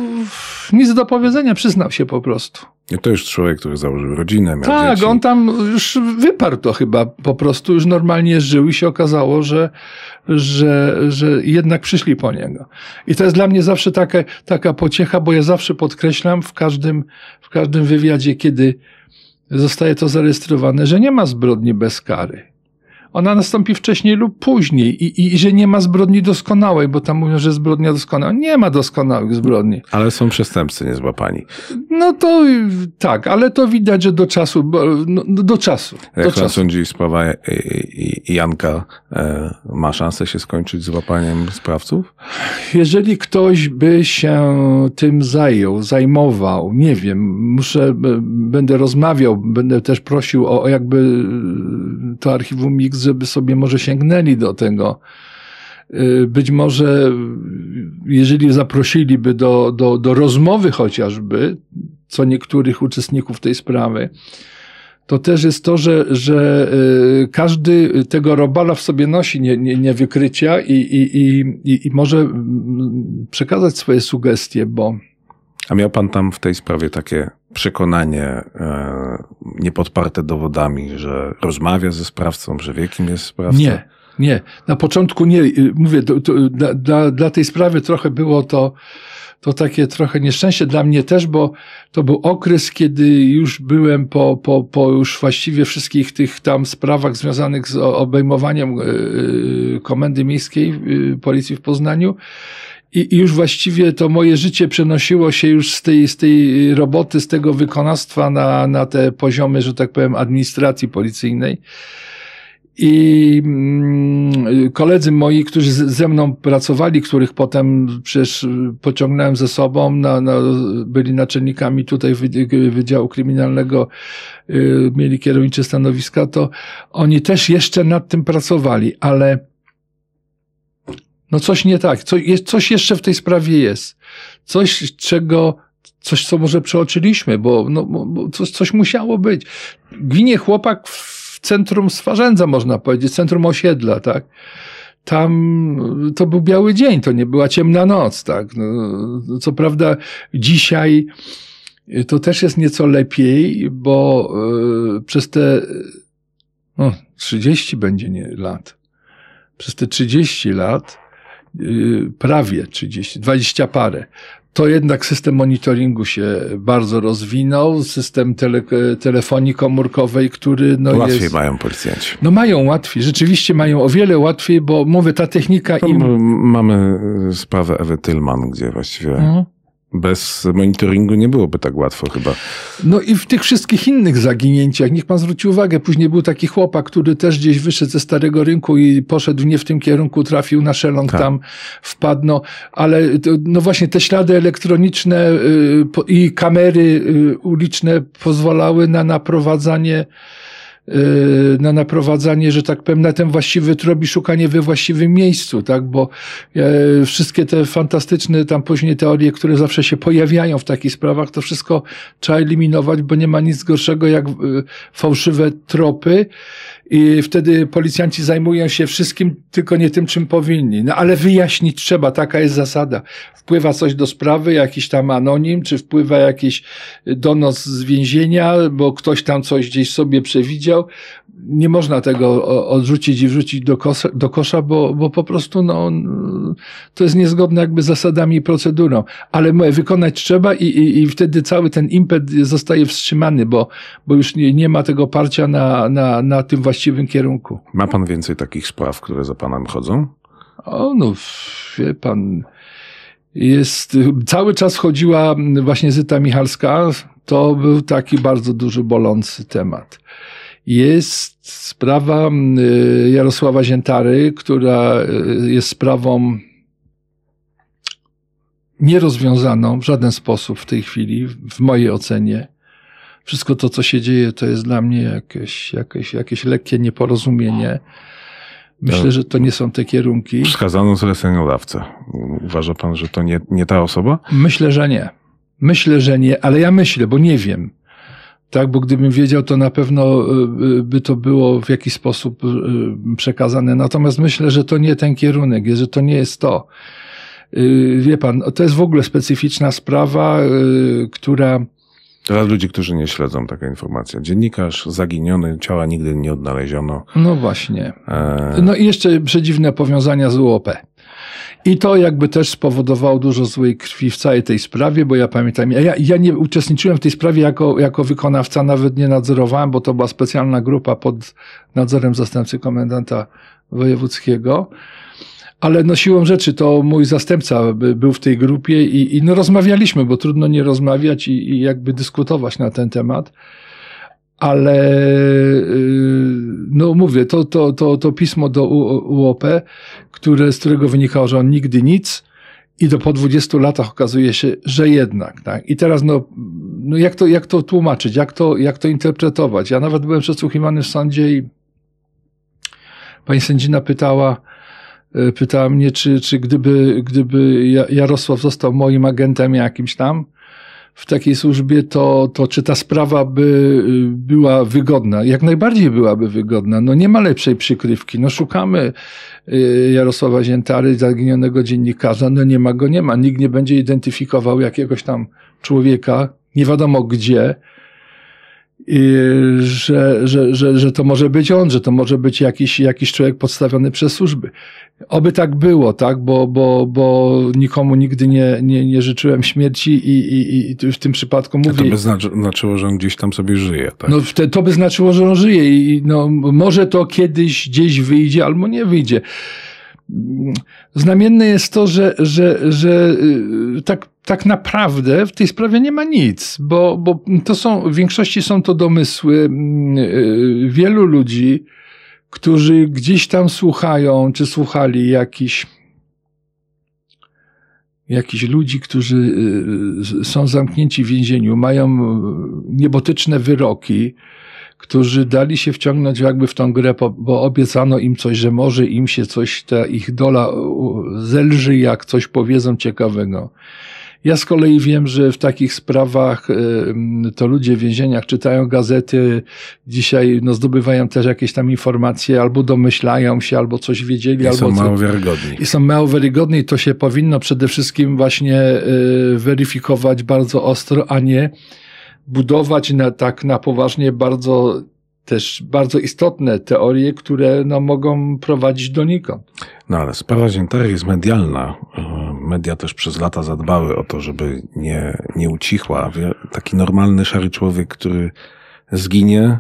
nic do powiedzenia, przyznał się po prostu. I to już człowiek, który założył rodzinę, miał Tak, dzieci. on tam już wyparł to chyba, po prostu już normalnie żył i się okazało, że, że, że jednak przyszli po niego. I to jest dla mnie zawsze taka, taka pociecha, bo ja zawsze podkreślam w każdym, w każdym wywiadzie, kiedy zostaje to zarejestrowane, że nie ma zbrodni bez kary. Ona nastąpi wcześniej lub później i, i, i że nie ma zbrodni doskonałej, bo tam mówią, że zbrodnia doskonała. Nie ma doskonałych zbrodni. Ale są przestępcy niezłapani. No to tak, ale to widać, że do czasu, no, no, do czasu. Do Jak pan czasu. sądzi, sprawa e, i- i- Janka e, ma szansę się skończyć z łapaniem sprawców? Jeżeli ktoś by się tym zajął, zajmował, nie wiem, muszę, b- będę rozmawiał, będę też prosił o, o jakby to archiwum Mix, żeby sobie może sięgnęli do tego. Y, Być może, jeżeli zaprosiliby do, do, do rozmowy chociażby, co niektórych uczestników tej sprawy, to też jest to, że, że y, każdy tego robala w sobie nosi nie, nie, niewykrycia i, i, i, i, i może mm, przekazać swoje sugestie, bo A miał pan tam w tej sprawie takie przekonanie e, niepodparte dowodami, że rozmawia ze sprawcą, że wie kim jest sprawca? nie, nie. Na początku nie. Y, Mówię, to, to, dla, dla, tej sprawy trochę było to, to takie trochę nieszczęście dla mnie też, bo to był okres, kiedy już byłem po, po, po już właściwie wszystkich tych tam sprawach związanych z obejmowaniem y, Komendy Miejskiej y, Policji w Poznaniu. I, już właściwie to moje życie przenosiło się już z tej, z tej roboty, z tego wykonawstwa na, na te poziomy, że tak powiem, administracji policyjnej. I mm, koledzy moi, którzy ze mną pracowali, których potem przecież pociągnąłem ze sobą, na, na, byli naczelnikami tutaj Wy- Wydziału Kryminalnego, y, mieli kierownicze stanowiska, to oni też jeszcze nad tym pracowali, ale no coś nie tak, co, jest, coś jeszcze w tej sprawie jest. Coś, czego, coś, co może przeoczyliśmy, bo, no, bo coś, coś musiało być. Ginie chłopak w centrum Swarzędza, można powiedzieć, centrum osiedla, tak? Tam to był biały dzień, to nie była ciemna noc, tak? No, co prawda dzisiaj to też jest nieco lepiej, bo y, przez te no, 30 będzie nie lat. Przez te 30 lat, prawie 30, 20 parę, to jednak system monitoringu się bardzo rozwinął, system tele, telefonii komórkowej, który no Łatwiej jest... mają policjanci. No mają łatwiej, rzeczywiście mają o wiele łatwiej, bo mówię, ta technika No, im... Mamy y, sprawę Ewy Tylman, gdzie właściwie Mhm. Bez monitoringu nie byłoby tak łatwo chyba. No i w tych wszystkich innych zaginięciach, niech pan zwróci uwagę, później był taki chłopak, który też gdzieś wyszedł ze Starego Rynku i poszedł nie w tym kierunku, trafił na szeląg, Tak. tam wpadł, no, ale to, no właśnie te ślady elektroniczne y, po- i kamery y, uliczne pozwalały na naprowadzanie na naprowadzanie, że tak powiem, na ten właściwy trop i szukanie we właściwym miejscu, tak, bo e, wszystkie te fantastyczne tam później teorie, które zawsze się pojawiają w takich sprawach, to wszystko trzeba eliminować, bo nie ma nic gorszego jak e, fałszywe tropy i wtedy policjanci zajmują się wszystkim, tylko nie tym, czym powinni. No ale wyjaśnić trzeba, taka jest zasada. Wpływa coś do sprawy, jakiś tam anonim, czy wpływa jakiś donos z więzienia, bo ktoś tam coś gdzieś sobie przewidział. Nie można tego odrzucić i wrzucić do kosza, do kosza bo, bo po prostu no, to jest niezgodne jakby z zasadami i procedurą. Ale mówię, wykonać trzeba i, i, i wtedy cały ten impet zostaje wstrzymany, bo, bo już nie, nie ma tego parcia na, na, na tym właściwym kierunku. Ma pan więcej takich spraw, które za panem chodzą? O, no, wie pan, jest, cały czas chodziła właśnie Zyta Michalska, to był taki bardzo duży, bolący temat. Jest sprawa y, Jarosława Ziętary, która y, jest sprawą nierozwiązaną w żaden sposób w tej chwili, w mojej ocenie. Wszystko to, co się dzieje, to jest dla mnie jakieś, jakieś, jakieś lekkie nieporozumienie. Myślę, że to nie są te kierunki. Wskazano zleceniodawcę. Uważa pan, że to nie, nie ta osoba? Myślę, że nie. Myślę, że nie, ale ja myślę, bo nie wiem. Tak, bo gdybym wiedział, to na pewno y, y, by to było w jakiś sposób y, przekazane. Natomiast myślę, że to nie ten kierunek, że to nie jest to. Wie pan, to jest w ogóle specyficzna sprawa, która Dla ludzi, którzy nie śledzą taka informacja. Dziennikarz zaginiony, ciała nigdy nie odnaleziono. No właśnie. E, No i jeszcze przedziwne powiązania z UOP. I to jakby też spowodowało dużo złej krwi w całej tej sprawie, bo ja pamiętam, ja, ja nie uczestniczyłem w tej sprawie jako, jako wykonawca, nawet nie nadzorowałem, bo to była specjalna grupa pod nadzorem zastępcy komendanta wojewódzkiego. Ale no siłą rzeczy to mój zastępca by- był w tej grupie i, i no rozmawialiśmy, bo trudno nie rozmawiać i, i jakby dyskutować na ten temat. Ale yy, no mówię, to, to, to, to pismo do UOP, które, z którego wynikało, że on nigdy nic i do po 20 latach okazuje się, że jednak. Tak? I teraz no, no jak, to, jak to tłumaczyć, jak to, jak to interpretować? Ja nawet byłem przesłuchiwany w sądzie i pani sędzina pytała, pytała mnie, czy, czy gdyby, gdyby Ja- Jarosław został moim agentem jakimś tam w takiej służbie, to, to czy ta sprawa by y, była wygodna? Jak najbardziej byłaby wygodna. No nie ma lepszej przykrywki. No szukamy y, Jarosława Ziętary, zaginionego dziennikarza. No nie ma go, nie ma. Nikt nie będzie identyfikował jakiegoś tam człowieka, nie wiadomo gdzie, że, że, że, że to może być on, że to może być jakiś, jakiś człowiek podstawiony przez służby. Oby tak było, tak, bo, bo, bo nikomu nigdy nie, nie, nie życzyłem śmierci i, i, i w tym przypadku to mówię. by znaczy, znaczyło, że on gdzieś tam sobie żyje. Tak? No wtedy to by znaczyło, że on żyje i no, może to kiedyś gdzieś wyjdzie albo nie wyjdzie. Znamienne jest to, że, że, że y, tak, tak naprawdę w tej sprawie nie ma nic, bo, bo to są, w większości są to domysły mm, y, wielu ludzi, którzy gdzieś tam słuchają, czy słuchali jakiś jakichś ludzi, którzy y, są zamknięci w więzieniu, mają niebotyczne wyroki, którzy dali się wciągnąć jakby w tą grę, bo obiecano im coś, że może im się coś, ta ich dola zelży, jak coś powiedzą ciekawego. Ja z kolei wiem, że w takich sprawach to ludzie w więzieniach czytają gazety, dzisiaj no, zdobywają też jakieś tam informacje, albo domyślają się, albo coś wiedzieli, I albo są mało wiarygodni. I są mało wiarygodni i to się powinno przede wszystkim właśnie y, weryfikować bardzo ostro, a nie budować na tak na poważnie bardzo też bardzo istotne teorie, które no, mogą prowadzić donikąd. No ale sprawa Ziętary jest medialna. Media też przez lata zadbały o to, żeby nie, nie ucichła. Taki normalny, szary człowiek, który zginie,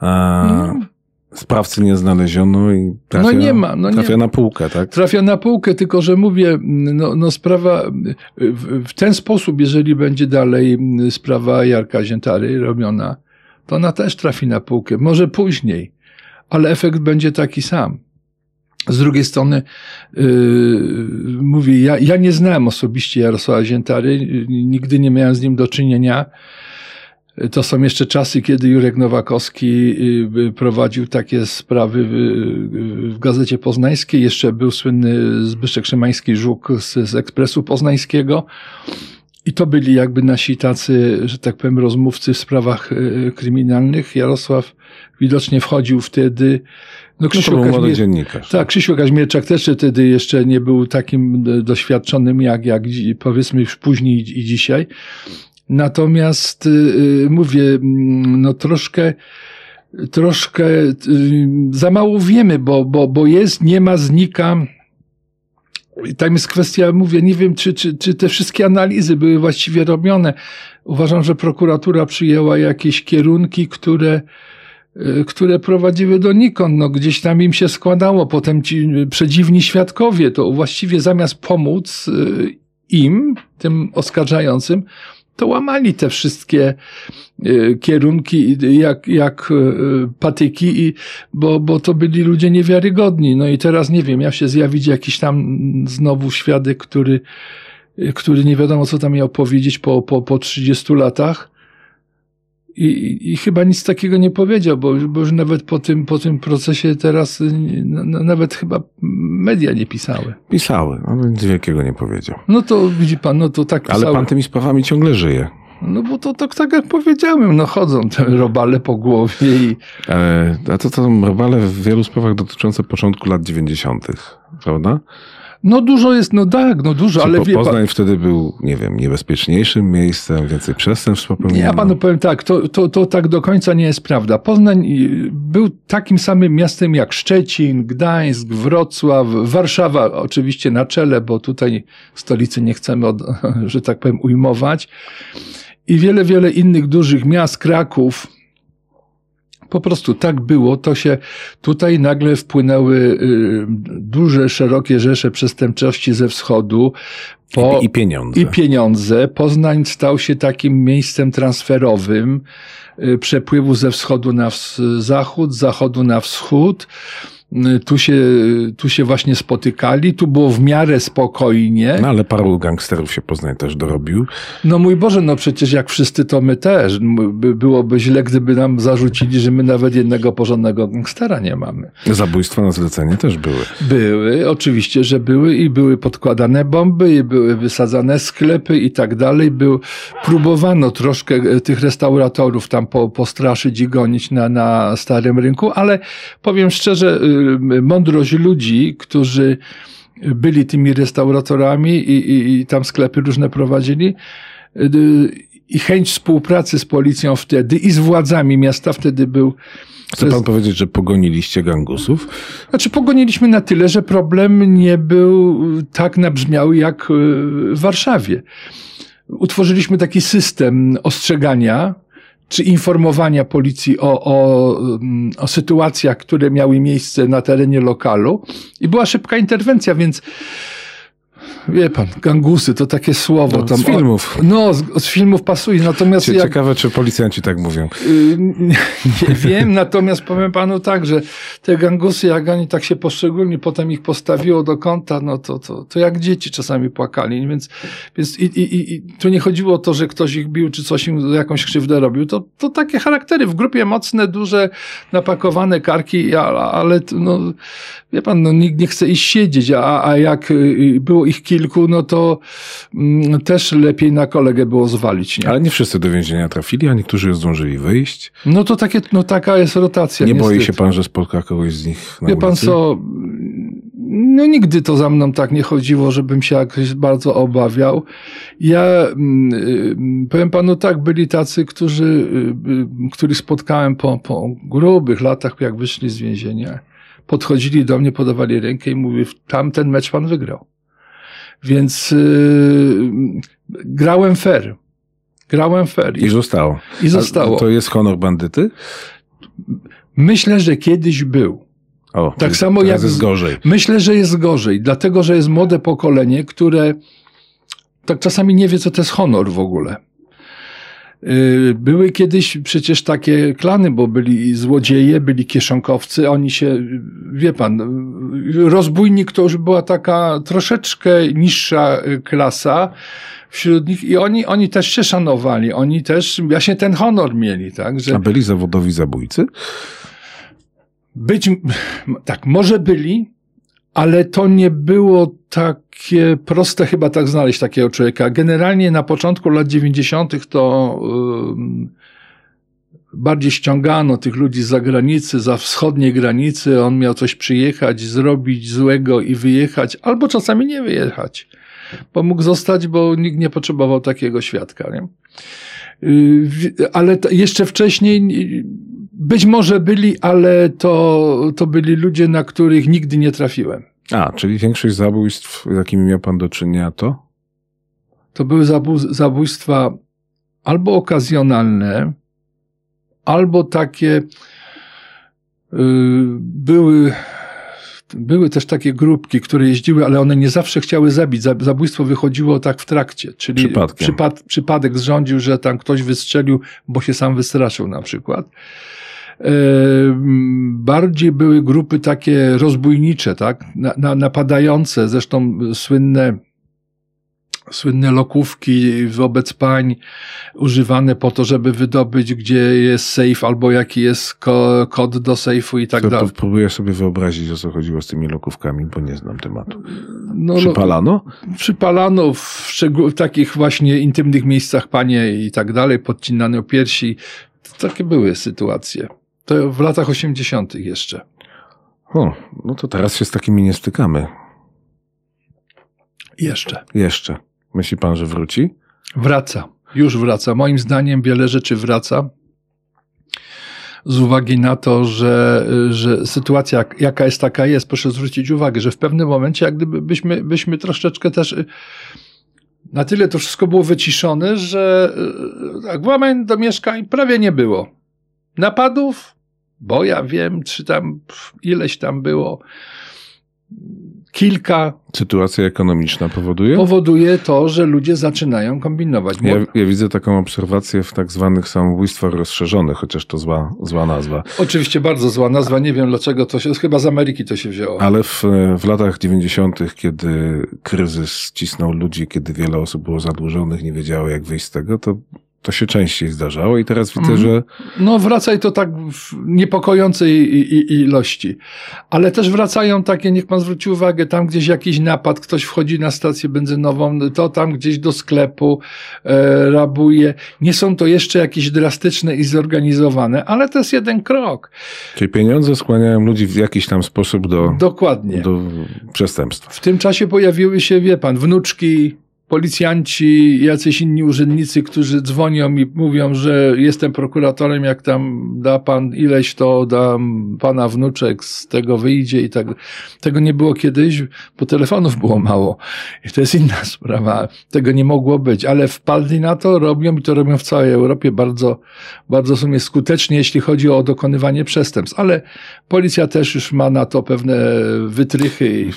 a No. Sprawcy nie znaleziono i trafia, No nie ma, no nie trafia ma. na półkę, tak? Trafia na półkę, tylko że mówię, no, no sprawa w, w ten sposób, jeżeli będzie dalej sprawa Jarka Ziętary robiona, to ona też trafi na półkę. Może później, ale efekt będzie taki sam. Z drugiej strony, yy, mówię, ja, ja nie znałem osobiście Jarosława Ziętary, yy, nigdy nie miałem z nim do czynienia. To są jeszcze czasy, kiedy Jurek Nowakowski yy, prowadził takie sprawy w, Gazecie Poznańskiej. Jeszcze był słynny Zbyszek Szymański-Żuk z, z Ekspresu Poznańskiego. I to byli jakby nasi tacy, że tak powiem, rozmówcy w sprawach yy, kryminalnych. Jarosław widocznie wchodził wtedy. No, No Krzysiu młody Kazimierz, dziennikarz. tak, Krzysiu Kaźmierczak też wtedy jeszcze nie był takim e, doświadczonym jak, jak powiedzmy już później i dzisiaj. Natomiast y, y, mówię, mm, no troszkę, troszkę y, za mało wiemy, bo, bo, bo jest, nie ma, znika. Tam jest kwestia, mówię, nie wiem, czy, czy, czy te wszystkie analizy były właściwie robione. Uważam, że prokuratura przyjęła jakieś kierunki, które, które prowadziły donikąd. No, gdzieś tam im się składało. Potem ci przedziwni świadkowie, to właściwie zamiast pomóc im, tym oskarżającym, to łamali te wszystkie y, kierunki jak, jak y, patyki, i, bo, bo to byli ludzie niewiarygodni. No i teraz nie wiem, ja się zjawić jakiś tam znowu świadek, który, y, który nie wiadomo co tam miał powiedzieć po, po, po 30 latach. I, i, chyba nic takiego nie powiedział, bo, bo już nawet po tym, po tym procesie teraz no, no, nawet chyba media nie pisały. Pisały, ale nic wielkiego nie powiedział. No to widzi pan, no to tak Ale pisały. pan tymi sprawami ciągle żyje. No bo to, to tak jak powiedziałem, no chodzą te robale po głowie i E, a to są robale w wielu sprawach dotyczące początku lat 90., prawda? No dużo jest, no tak, no dużo, Czy ale po, wie pan, Poznań wtedy był, nie wiem, niebezpieczniejszym miejscem, więcej przestępstw popełniono. ja panu powiem tak, to, to, to tak do końca nie jest prawda. Poznań y, był takim samym miastem jak Szczecin, Gdańsk, Wrocław, Warszawa oczywiście na czele, bo tutaj stolicy nie chcemy, od, <laughs> że tak powiem, ujmować. I wiele, wiele innych dużych miast, Kraków, po prostu tak było, to się tutaj nagle wpłynęły y, duże, szerokie rzesze przestępczości ze wschodu. Po, I, pieniądze. i pieniądze. Poznań stał się takim miejscem transferowym y, przepływu ze wschodu na zachód, z zachodu na wschód. Y, Tu się, tu się właśnie spotykali, tu było w miarę spokojnie. No ale paru gangsterów się Poznań też dorobił. No mój Boże, no przecież jak wszyscy to my też. Byłoby źle, gdyby nam zarzucili, że my nawet jednego porządnego gangstera nie mamy. Zabójstwa na zlecenie też były. Były, oczywiście, że były i były podkładane bomby, i były wysadzane sklepy i tak dalej. Był, próbowano troszkę e, tych restauratorów tam po, postraszyć i gonić na, na starym rynku, ale powiem szczerze, y, mądrość ludzi, którzy byli tymi restauratorami i, i, i tam sklepy różne prowadzili, y, i chęć współpracy z policją wtedy i z władzami miasta wtedy był Chce pan powiedzieć, że pogoniliście gangusów? Znaczy, pogoniliśmy na tyle, że problem nie był tak nabrzmiały jak y, w Warszawie. Utworzyliśmy taki system ostrzegania czy informowania policji o, o, mm, o sytuacjach, które miały miejsce na terenie lokalu. I była szybka interwencja, więc wie pan, gangusy to takie słowo. No, tam, z filmów. O, no, z, z filmów pasuje, natomiast Cie- jak, Ciekawe, czy policjanci tak mówią. Y, Nie, <laughs> nie wiem, natomiast powiem panu tak, że te gangusy, jak oni tak się poszczególnie potem ich postawiło do kąta, no to, to, to jak dzieci czasami płakali. Więc, więc i, i, i tu nie chodziło o to, że ktoś ich bił, czy coś im jakąś krzywdę robił. To, to takie charaktery w grupie mocne, duże, napakowane karki, ale, ale no, wie pan, no, nikt nie chce iść siedzieć, a, a jak y, było ich kilku, no to mm, też lepiej na kolegę było zwalić. Nie? Ale nie wszyscy do więzienia trafili, a niektórzy zdążyli wyjść. No to takie, no taka jest rotacja. Nie niestety. boi się pan, że spotka kogoś z nich na Wie pan ulicy? co, no nigdy to za mną tak nie chodziło, żebym się jakoś bardzo obawiał. Ja mm, y, powiem panu tak, byli tacy, którzy, y, y, których spotkałem po, po grubych latach, jak wyszli z więzienia. Podchodzili do mnie, podawali rękę i mówili, tamten mecz pan wygrał. Więc y, grałem fair. Grałem fair. I zostało. I zostało. A to jest honor bandyty? Myślę, że kiedyś był. O, Tak samo jak jest gorzej. Myślę, że jest gorzej, dlatego że jest młode pokolenie, które tak czasami nie wie, co to jest honor w ogóle. Yy, Były kiedyś przecież takie klany, bo byli złodzieje, byli kieszonkowcy, oni się, wie pan, rozbójnik to już była taka troszeczkę niższa klasa wśród nich i oni, oni też się szanowali, oni też właśnie ten honor mieli, tak, że A byli zawodowi zabójcy? być, tak, może byli, ale to nie było takie proste chyba tak znaleźć takiego człowieka. Generalnie na początku lat 90. to bardziej ściągano tych ludzi z zagranicy, za wschodniej granicy. On miał coś przyjechać, zrobić złego i wyjechać, albo czasami nie wyjechać. Bo mógł zostać, bo nikt nie potrzebował takiego świadka. Nie? Wi- Ale jeszcze wcześniej być może byli, ale to, to byli ludzie, na których nigdy nie trafiłem. A, czyli większość zabójstw, z jakimi miał pan do czynienia, to? To były zabó- zabójstwa albo okazjonalne, albo takie yy, były, były też takie grupki, które jeździły, ale one nie zawsze chciały zabić. Za- Zabójstwo wychodziło tak w trakcie, czyli przypad, przypadek zrządził, że tam ktoś wystrzelił, bo się sam wystraszył na przykład. Bardziej były grupy takie rozbójnicze, tak? Na, na, napadające, zresztą słynne słynne lokówki wobec pań używane po to, żeby wydobyć, gdzie jest safe albo jaki jest ko kod do sejfu i tak to, to dalej. próbuję sobie wyobrazić, o co chodziło z tymi lokówkami, bo nie znam tematu. No, Przypalano? No, przypalano w, szczegół- w takich właśnie intymnych miejscach panie i tak dalej, podcinano piersi. Takie były sytuacje. To w latach 80. jeszcze. O, no to teraz się z takimi nie stykamy. Jeszcze. Jeszcze. Myśli pan, że wróci? Wraca. Już wraca. Moim zdaniem wiele rzeczy wraca. Z uwagi na to, że, że sytuacja jak- jaka jest, taka jest, proszę zwrócić uwagę, że w pewnym momencie, jak gdyby byśmy, byśmy troszeczkę też y, na tyle to wszystko było wyciszone, że y, tak, włamań do mieszkań prawie nie było. Napadów, bo ja wiem, czy tam ileś tam było, kilka, Sytuacja ekonomiczna powoduje? powoduje to, że ludzie zaczynają kombinować. Ja, ja widzę taką obserwację w tak zwanych samobójstwach rozszerzonych, chociaż to zła, zła nazwa. Oczywiście bardzo zła nazwa, nie wiem dlaczego to się, chyba z Ameryki to się wzięło. Ale w, w latach 90., kiedy kryzys cisnął ludzi, kiedy wiele osób było zadłużonych, nie wiedziało jak wyjść z tego, to, to się częściej zdarzało i teraz widzę, Mhm. że No wracaj to tak w niepokojącej i- i- ilości. Ale też wracają takie, niech pan zwróci uwagę, tam gdzieś jakiś napad, ktoś wchodzi na stację benzynową, to tam gdzieś do sklepu e, rabuje. Nie są to jeszcze jakieś drastyczne i zorganizowane, ale to jest jeden krok. czyli pieniądze skłaniają ludzi w jakiś tam sposób do, Dokładnie. do przestępstwa. W tym czasie pojawiły się, wie pan, wnuczki, policjanci, jacyś inni urzędnicy, którzy dzwonią i mówią, że jestem prokuratorem, jak tam da pan ileś, to dam pana wnuczek, z tego wyjdzie i tak. Tego nie było kiedyś, bo telefonów było mało. I to jest inna sprawa. Tego nie mogło być, ale wpadli na to, robią i to robią w całej Europie bardzo, bardzo w sumie skutecznie, jeśli chodzi o dokonywanie przestępstw. Ale policja też już ma na to pewne wytrychy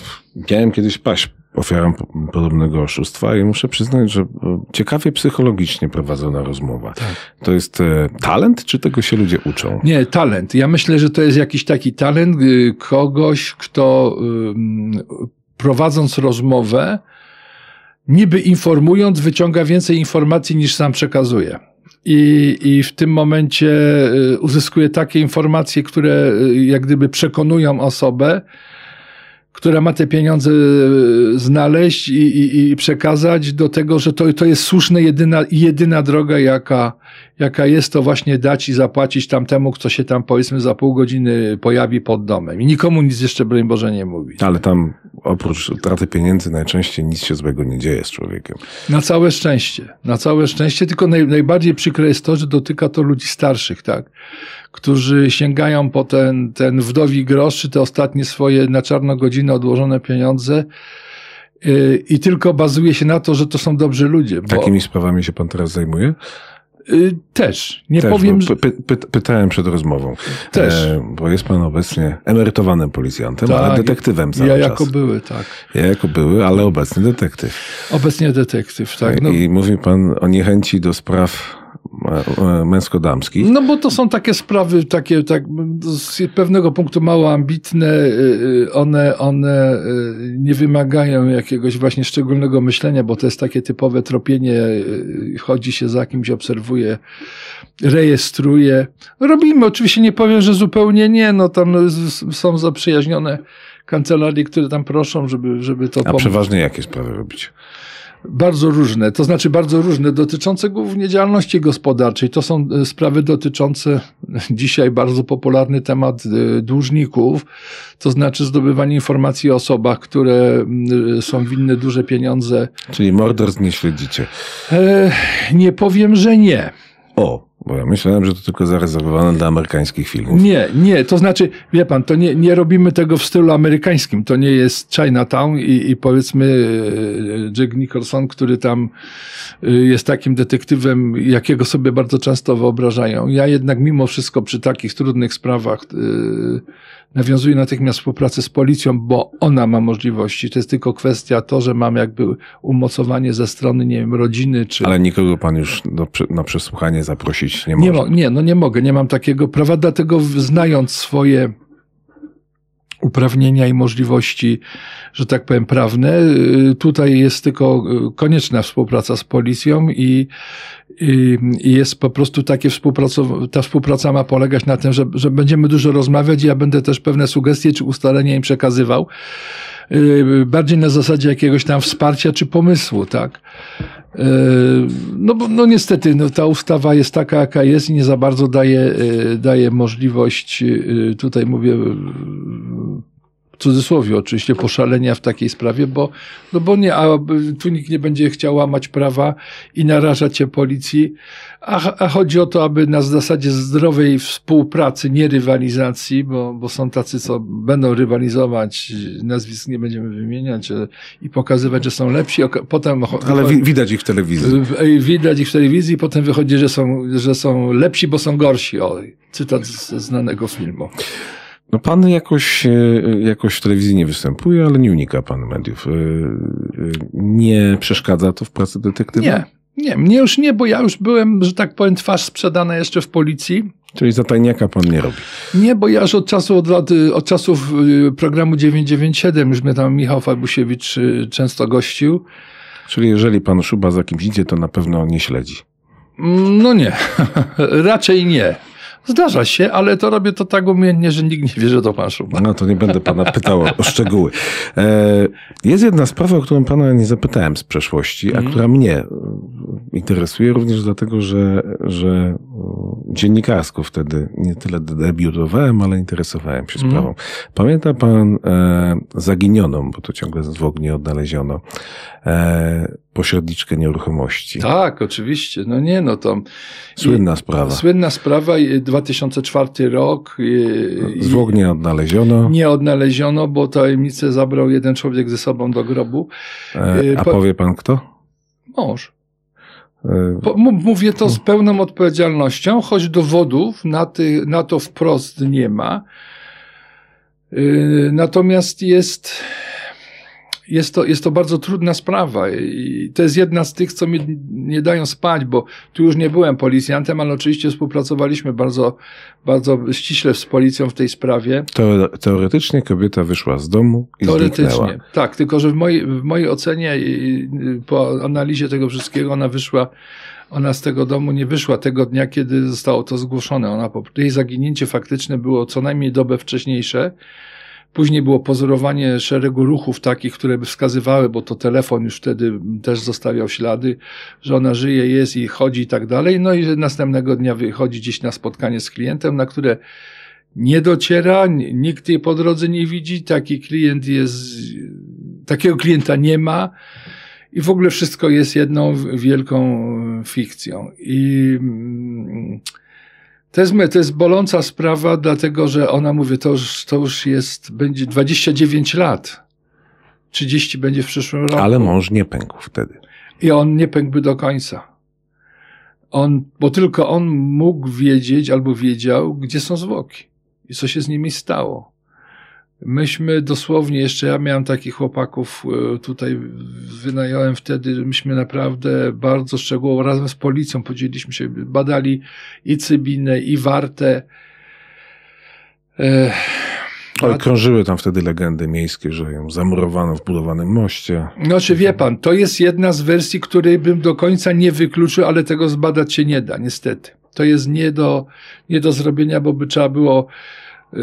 Miałem kiedyś paść ofiarą po- podobnego oszustwa i muszę przyznać, że e, ciekawie psychologicznie prowadzona rozmowa. To jest e, talent, czy tego się ludzie uczą? Nie, talent. Ja myślę, że to jest jakiś taki talent y, kogoś, kto prowadząc rozmowę, niby informując, wyciąga więcej informacji niż sam przekazuje. I, I w tym momencie y, uzyskuje takie informacje, które y, jak gdyby przekonują osobę, która ma te pieniądze e, znaleźć i, i, i przekazać do tego, że to, to jest słuszna jedyna, jedyna droga, jaka, jaka jest, to właśnie dać i zapłacić tamtemu, kto się tam powiedzmy za pół godziny pojawi pod domem. I nikomu nic jeszcze, broń Boże, nie mówić. Ale tam oprócz utraty pieniędzy najczęściej nic się złego nie dzieje z człowiekiem. Na całe szczęście. Na całe szczęście, tylko naj, najbardziej przykre jest to, że dotyka to ludzi starszych, tak? Którzy sięgają po ten, ten wdowi grosz, czy te ostatnie swoje na czarno godziny odłożone pieniądze yy, i tylko bazuje się na to, że to są dobrzy ludzie. Bo, Takimi sprawami się pan teraz zajmuje? yy, też. Nie Też, powiem, że... py, py, pytałem przed rozmową. Też. E, bo jest pan obecnie emerytowanym policjantem, Tak, ale detektywem cały Ja czas. jako były, tak. Ja jako były, ale obecny detektyw. Obecnie detektyw, tak. No, I mówi pan o niechęci do spraw e, e, męsko-damskich. No bo to są takie sprawy, takie tak, z pewnego punktu mało ambitne, y, y, one, one y, nie wymagają jakiegoś właśnie szczególnego myślenia, bo to jest takie typowe tropienie, chodzi się za kimś, obserwuje, rejestruje. Robimy, oczywiście nie powiem, że zupełnie nie, no tam są zaprzyjaźnione kancelarie, które tam proszą, żeby, żeby to A pomóc. przeważnie jakie sprawy robić? Bardzo różne, to znaczy bardzo różne, dotyczące głównie działalności gospodarczej. To są e, sprawy dotyczące <laughs> dzisiaj bardzo popularny temat e, dłużników, to znaczy zdobywanie informacji o osobach, które mm, są winne duże pieniądze. Czyli morderstw nie śledzicie. E, nie powiem, że nie. O, bo ja myślałem, że to tylko zarezerwowane dla amerykańskich filmów. Nie, nie, to znaczy, wie pan, to nie, nie robimy tego w stylu amerykańskim. To nie jest Chinatown i, i powiedzmy e, Jack Nicholson, który tam e, jest takim detektywem, jakiego sobie bardzo często wyobrażają. Ja jednak mimo wszystko przy takich trudnych sprawach e, nawiązuję natychmiast współpracę z policją, bo ona ma możliwości. To jest tylko kwestia to, że mam jakby umocowanie ze strony, nie wiem, rodziny czy... Ale nikogo pan już do, na przesłuchanie zaprosić nie może. Nie, mo- nie, no nie mogę, nie mam takiego prawa, dlatego znając swoje uprawnienia i możliwości, że tak powiem, prawne, y, tutaj jest tylko y, konieczna współpraca z policją i, i, i jest po prostu takie współpraca, ta współpraca ma polegać na tym, że, że będziemy dużo rozmawiać i ja będę też pewne sugestie czy ustalenia im przekazywał y, bardziej na zasadzie jakiegoś tam wsparcia czy pomysłu, tak. Y, No no niestety no, ta ustawa jest taka, jaka jest i nie za bardzo daje, y, daje możliwość, y, tutaj mówię y, w cudzysłowie oczywiście, poszalenia w takiej sprawie, bo, no bo nie, a tu nikt nie będzie chciał łamać prawa i narażać się policji, a, a chodzi o to, aby na zasadzie zdrowej współpracy, nie rywalizacji, bo, bo są tacy, co będą rywalizować, nazwisk nie będziemy wymieniać e, i pokazywać, że są lepsi, potem Ale wi- widać ich w telewizji. w- widać ich w telewizji, potem wychodzi, że są, że są lepsi, bo są gorsi. O, cytat ze znanego filmu. No pan jakoś, e, jakoś w telewizji nie występuje, ale nie unika pan mediów. E, e, Nie przeszkadza to w pracy detektywa? Nie, nie, mnie już nie, bo ja już byłem, że tak powiem, twarz sprzedana jeszcze w policji. Czyli zatajniaka pan nie robi. Nie, bo ja już od czasu, od, lat, y, od czasów y, programu 997 już mnie tam Michał Fabusiewicz y, często gościł. Czyli jeżeli pan szuba za kimś idzie, to na pewno nie śledzi. Mm, No nie, <laughs> raczej nie. Zdarza się, ale to robię to tak umiejętnie, że nikt nie wie, że to pan. No to nie będę pana pytał o szczegóły. E, Jest jedna sprawa, o którą pana nie zapytałem z przeszłości, a Mhm. która mnie e, interesuje również dlatego, że, że e, dziennikarsko wtedy nie tyle debiutowałem, ale interesowałem się Mhm. sprawą. Pamięta pan zaginioną, bo to ciągle zwłok nie odnaleziono, pośredniczkę nieruchomości. Tak, oczywiście. No nie, no to... Słynna sprawa. Słynna sprawa, y, 2004 rok. i- Zwłok nie odnaleziono, Nie odnaleziono, bo tajemnicę zabrał jeden człowiek ze sobą do grobu. e, a po- powie pan kto? Mąż. E, Po, mówię to z pełną odpowiedzialnością, choć dowodów na, ty, na to wprost nie ma. Yy, natomiast jest, jest, to, jest to bardzo trudna sprawa i to jest jedna z tych, co mi nie dają spać, bo tu już nie byłem policjantem, ale oczywiście współpracowaliśmy bardzo, bardzo ściśle z policją w tej sprawie. Teore- teoretycznie kobieta wyszła z domu i zniknęła. Teoretycznie. Tak, tylko że w mojej, w mojej ocenie, po analizie tego wszystkiego, ona wyszła, ona z tego domu nie wyszła tego dnia, kiedy zostało to zgłoszone. Ona po, jej zaginięcie faktyczne było co najmniej dobę wcześniejsze. Później było pozorowanie szeregu ruchów takich, które by wskazywały, bo to telefon już wtedy też zostawiał ślady, że ona żyje, jest i chodzi i tak dalej. No i następnego dnia wychodzi gdzieś na spotkanie z klientem, na które nie dociera, nikt jej po drodze nie widzi, taki klient jest, takiego klienta nie ma i w ogóle wszystko jest jedną wielką fikcją. I mm, to jest, to jest boląca sprawa, dlatego że ona mówi, to już, to już jest, będzie 29 lat. 30 będzie w przyszłym roku. Ale mąż nie pękł wtedy. I on nie pękłby do końca. On, bo tylko on mógł wiedzieć albo wiedział, gdzie są zwłoki i co się z nimi stało. Myśmy dosłownie, jeszcze ja miałem takich chłopaków e, tutaj, wynająłem wtedy, myśmy naprawdę bardzo szczegółowo razem z policją podzieliliśmy się, badali i Cybinę, i Wartę. Ale krążyły tam wtedy legendy miejskie, że ją zamurowano w budowanym moście. No czy wie pan, to jest jedna z wersji, której bym do końca nie wykluczył, ale tego zbadać się nie da, niestety. To jest nie do, nie do zrobienia, bo by trzeba było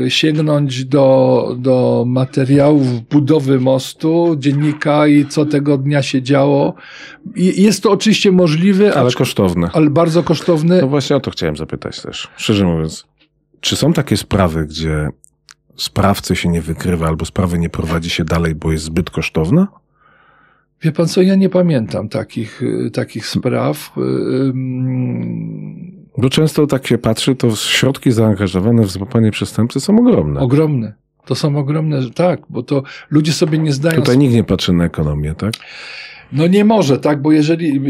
sięgnąć do, do materiałów budowy mostu, dziennika i co tego dnia się działo. I jest to oczywiście możliwe. Ale kosztowne. Ale bardzo kosztowne. No właśnie o to chciałem zapytać też. Szczerze mówiąc, czy są takie sprawy, gdzie sprawcy się nie wykrywa albo sprawy nie prowadzi się dalej, bo jest zbyt kosztowna? Wie pan co, ja nie pamiętam takich, y, takich spraw. Bo często tak się patrzy, to środki zaangażowane w złapanie przestępcy są ogromne. Ogromne. To są ogromne, tak, bo to ludzie sobie nie zdają. Tutaj nikt nie patrzy na ekonomię, tak? No nie może, tak, bo jeżeli,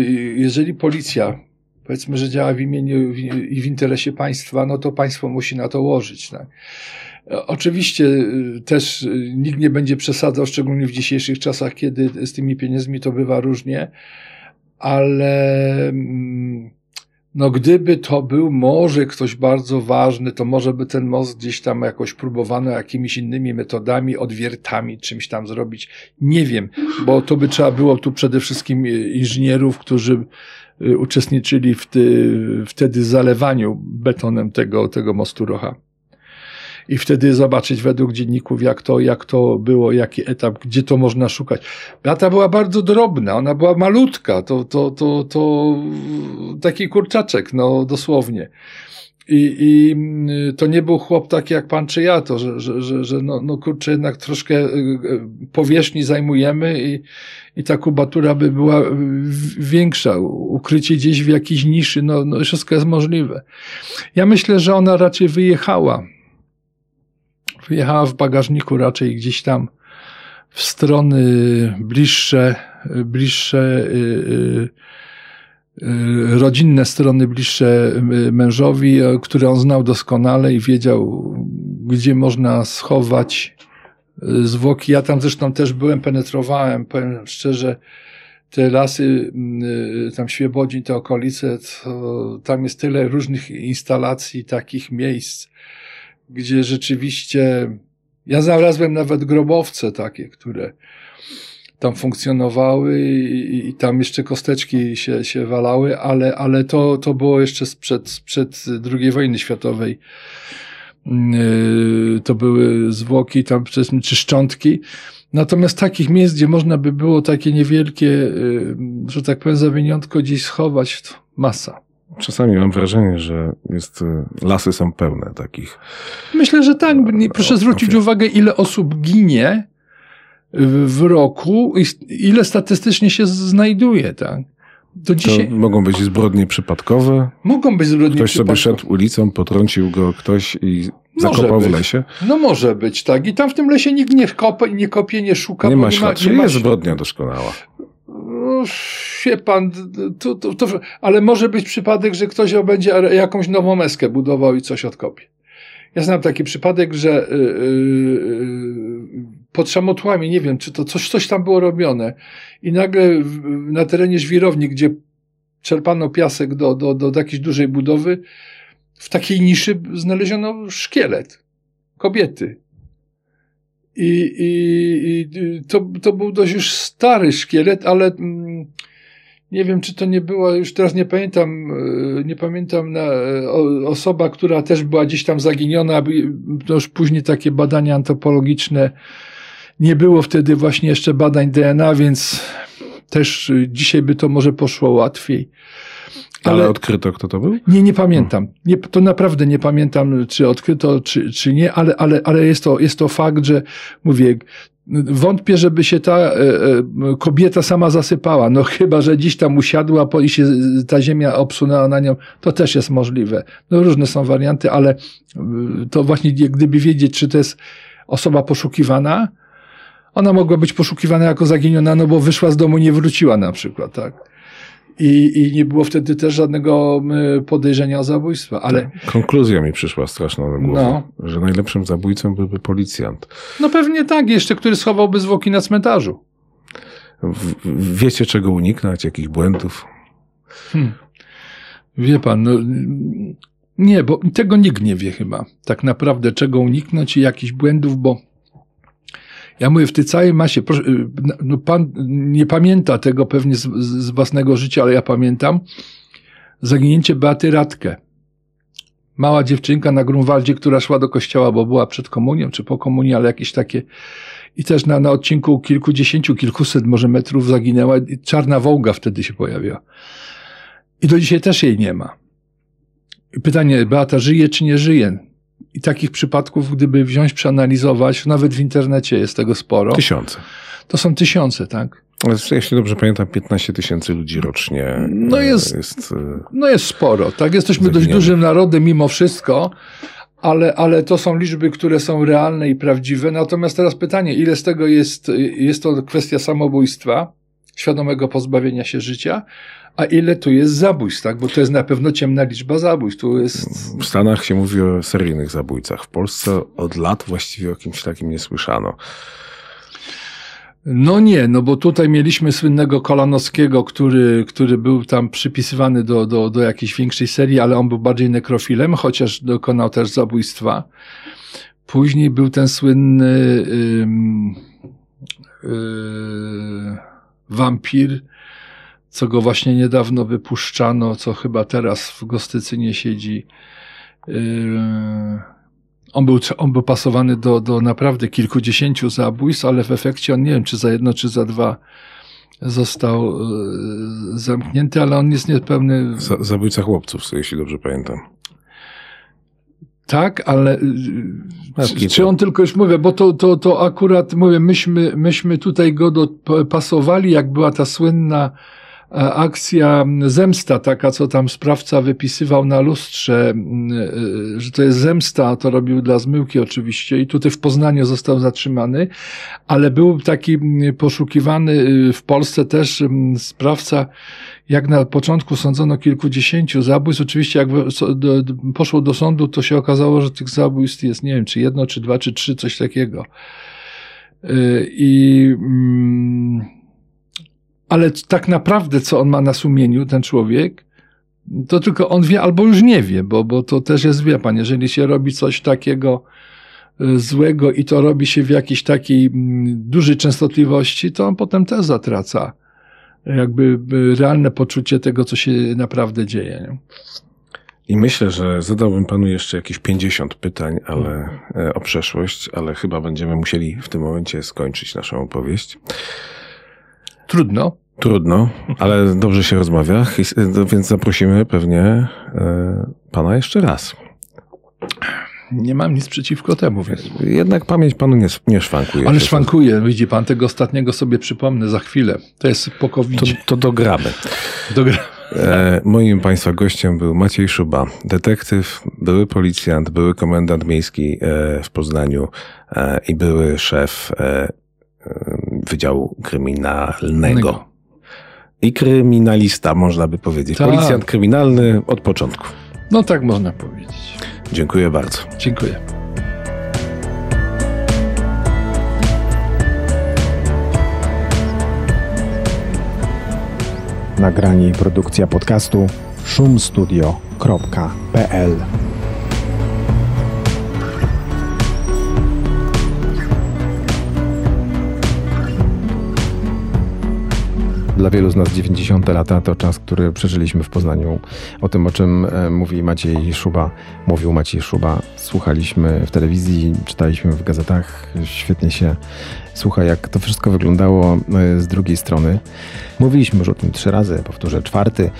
jeżeli policja, powiedzmy, że działa w imieniu i w interesie państwa, no to państwo musi na to łożyć. Tak? Oczywiście y, też y, nikt nie będzie przesadzał, szczególnie w dzisiejszych czasach, kiedy z tymi pieniędzmi to bywa różnie, ale mm, no gdyby to był może ktoś bardzo ważny, to może by ten most gdzieś tam jakoś próbowano jakimiś innymi metodami, odwiertami, czymś tam zrobić. Nie wiem, bo to by trzeba było tu przede wszystkim inżynierów, którzy y, uczestniczyli w ty, wtedy zalewaniu betonem tego, tego mostu Rocha i wtedy zobaczyć według dzienników, jak to, jak to było, jaki etap, gdzie to można szukać. Beata była bardzo drobna, ona była malutka, to, to, to, to taki kurczaczek, no dosłownie. I, I to nie był chłop taki jak pan czy ja, to, że, że, że, że no, no kurczę, jednak troszkę y, y, powierzchni zajmujemy i, i ta kubatura by była większa, ukrycie gdzieś w jakiejś niszy, no, no wszystko jest możliwe. Ja myślę, że ona raczej wyjechała Wyjechała w bagażniku raczej gdzieś tam w strony bliższe, bliższe yy, yy, rodzinne strony bliższe mężowi, które on znał doskonale i wiedział, gdzie można schować zwłoki. Ja tam zresztą też byłem, penetrowałem, powiem szczerze, te lasy, tam Świebodzin, te okolice, to tam jest tyle różnych instalacji, takich miejsc, gdzie rzeczywiście ja znalazłem nawet grobowce takie, które tam funkcjonowały i, i, tam jeszcze kosteczki się, się walały, ale, ale to, to było jeszcze sprzed, sprzed II wojny światowej. Yy, to były zwłoki tam, czy szczątki. Natomiast takich miejsc, gdzie można by było takie niewielkie, yy, że tak powiem, zawiniątko gdzieś schować, masa. Czasami mam wrażenie, że jest, y, lasy są pełne takich. Myślę, że tak. Proszę zwrócić uwagę, ile osób ginie w roku i ile statystycznie się znajduje, tak? To, dzisiaj... to mogą być zbrodnie przypadkowe. Mogą być zbrodnie ktoś przypadkowe. Ktoś sobie szedł ulicą, potrącił go ktoś i zakopał w lesie. No może być, tak. I tam w tym lesie nikt nie kopie, nie, kopie, nie szuka. Nie ma śladu. Nie, ma... jest zbrodnia doskonała. No, wie pan, to, to, to, ale może być przypadek, że ktoś będzie jakąś nową meskę budował i coś odkopie. Ja znam taki przypadek, że yy, yy, pod szamotłami, nie wiem, czy to coś, coś tam było robione i nagle na terenie żwirowni, gdzie czerpano piasek do, do, do jakiejś dużej budowy, w takiej niszy znaleziono szkielet kobiety. I, i, i to, to był dość już stary szkielet, ale mm, nie wiem, czy to nie było, już teraz nie pamiętam, e, nie pamiętam, na, e, osoba, która też była gdzieś tam zaginiona, to już później takie badania antropologiczne, nie było wtedy właśnie jeszcze badań DNA, więc też dzisiaj by to może poszło łatwiej. Ale, ale odkryto, kto to był? Nie, nie pamiętam. Nie, to naprawdę nie pamiętam, czy odkryto, czy, czy nie, ale, ale, ale jest, to, jest to fakt, że mówię, Wątpię, żeby się ta e, e, kobieta sama zasypała. No chyba, że dziś tam usiadła i się ta ziemia obsunęła na nią, to też jest możliwe. No różne są warianty, ale e, to właśnie gdyby wiedzieć, czy to jest osoba poszukiwana, ona mogła być poszukiwana jako zaginiona, no bo wyszła z domu, nie wróciła na przykład, tak. I, I nie było wtedy też żadnego podejrzenia o zabójstwo, ale... Konkluzja mi przyszła straszna do głowy, no. że najlepszym zabójcą byłby policjant. No pewnie tak, jeszcze który schowałby zwłoki na cmentarzu. W, wiecie czego uniknąć, jakich błędów? Hmm. Wie pan, no, nie, bo tego nikt nie wie chyba. Tak naprawdę czego uniknąć i jakichś błędów, bo ja mówię, w tej całej masie, proszę, y, no pan nie pamięta tego pewnie z, z własnego życia, ale ja pamiętam zaginięcie Beaty Radkę. Mała dziewczynka na Grunwaldzie, która szła do kościoła, bo była przed komunią, czy po komunii, ale jakieś takie i też na, na odcinku kilkudziesięciu, kilkuset może metrów zaginęła i czarna wołga wtedy się pojawiła. I do dzisiaj też jej nie ma. I pytanie, Beata żyje czy nie żyje? I takich przypadków, gdyby wziąć, przeanalizować, nawet w internecie jest tego sporo. Tysiące. To są tysiące, tak? Jeśli dobrze pamiętam, 15 tysięcy ludzi rocznie. No e, jest, jest, e, no jest sporo, tak? Jesteśmy dość dużym narodem mimo wszystko, ale, ale to są liczby, które są realne i prawdziwe. Natomiast teraz pytanie, ile z tego jest, jest to kwestia samobójstwa, świadomego pozbawienia się życia, a ile tu jest zabójstw, tak? Bo to jest na pewno ciemna liczba zabójstw. Tu jest... W Stanach się mówi o seryjnych zabójcach. W Polsce od lat właściwie o kimś takim nie słyszano. No nie, no bo tutaj mieliśmy słynnego Kolanowskiego, który, który był tam przypisywany do, do, do jakiejś większej serii, ale on był bardziej nekrofilem, chociaż dokonał też zabójstwa. Później był ten słynny yy, yy, wampir, co go właśnie niedawno wypuszczano, co chyba teraz w Gostycy nie siedzi. Yy, on był, on był pasowany do, do naprawdę kilkudziesięciu zabójstw, ale w efekcie on nie wiem, czy za jedno, czy za dwa został yy, zamknięty, ale on jest niepełny. Zabójca chłopców, jeśli dobrze pamiętam. Tak, ale czy, czy on tylko już mówię, bo to, to, to akurat mówię, myśmy, myśmy tutaj go do, pasowali, jak była ta słynna akcja zemsta, taka co tam sprawca wypisywał na lustrze, e, że to jest zemsta, to robił dla zmyłki oczywiście i tutaj w Poznaniu został zatrzymany, ale był taki poszukiwany y, w Polsce też sprawca, jak na początku sądzono kilkudziesięciu zabójstw, oczywiście jak poszło do sądu, to się okazało, że tych zabójstw jest, nie wiem, czy jedno, czy dwa, czy trzy, coś takiego. Y, I ale tak naprawdę, co on ma na sumieniu, ten człowiek, to tylko on wie albo już nie wie, bo, bo to też jest, wie pan, jeżeli się robi coś takiego y, złego i to robi się w jakiejś takiej mm, dużej częstotliwości, to on potem też zatraca jakby y, realne poczucie tego, co się naprawdę dzieje. Nie? I myślę, że zadałbym panu jeszcze jakieś 50 pytań ale, e, o przeszłość, ale chyba będziemy musieli w tym momencie skończyć naszą opowieść. Trudno. Trudno, ale dobrze się rozmawia, więc zaprosimy pewnie e, pana jeszcze raz. Nie mam nic przeciwko temu. Więc... Jednak pamięć panu nie, nie szwankuje. Ale szwankuje, widzi pan, tego ostatniego sobie przypomnę za chwilę. To jest po covid To, to dogramy. <laughs> dogramy. E, moim państwa gościem był Maciej Szuba, detektyw, były policjant, były komendant miejski e, w Poznaniu e, i były szef Wydziału Kryminalnego i kryminalista, można by powiedzieć. Tak. Policjant kryminalny od początku. No tak można powiedzieć. Dziękuję bardzo. Dziękuję. Nagranie i produkcja podcastu szumstudio.pl Dla wielu z nas 90. lata to czas, który przeżyliśmy w Poznaniu. O tym, o czym e, mówi Maciej Szuba, mówił Maciej Szuba. Słuchaliśmy w telewizji, czytaliśmy w gazetach. Świetnie się słucha, jak to wszystko wyglądało e, z drugiej strony. Mówiliśmy już o tym trzy razy, powtórzę czwarty.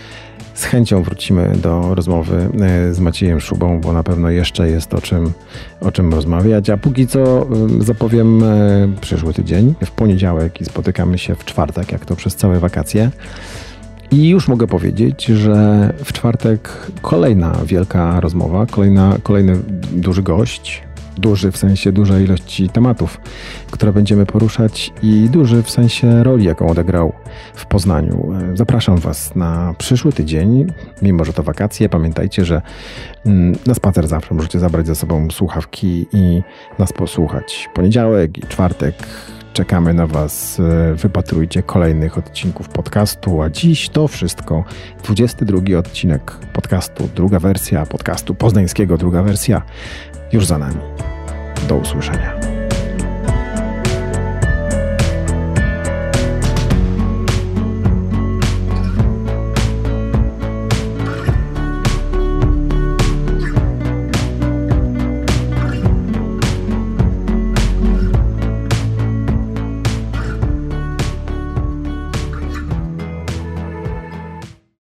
Z chęcią wrócimy do rozmowy e, z Maciejem Szubą, bo na pewno jeszcze jest o czym, o czym rozmawiać. A póki co zapowiem przyszły tydzień, w poniedziałek i spotykamy się w czwartek, jak to przez całe wakacje. I już mogę powiedzieć, że w czwartek kolejna wielka rozmowa, kolejna, kolejny duży gość, duży w sensie dużej ilości tematów, które będziemy poruszać i duży w sensie roli, jaką odegrał w Poznaniu. Zapraszam Was na przyszły tydzień, mimo że to wakacje. Pamiętajcie, że mm, na spacer zawsze możecie zabrać ze sobą słuchawki i nas posłuchać. Poniedziałek i czwartek Czekamy na Was. Wypatrujcie kolejnych odcinków podcastu, a dziś to wszystko. 22 odcinek podcastu, druga wersja podcastu poznańskiego, druga wersja już za nami. Do usłyszenia.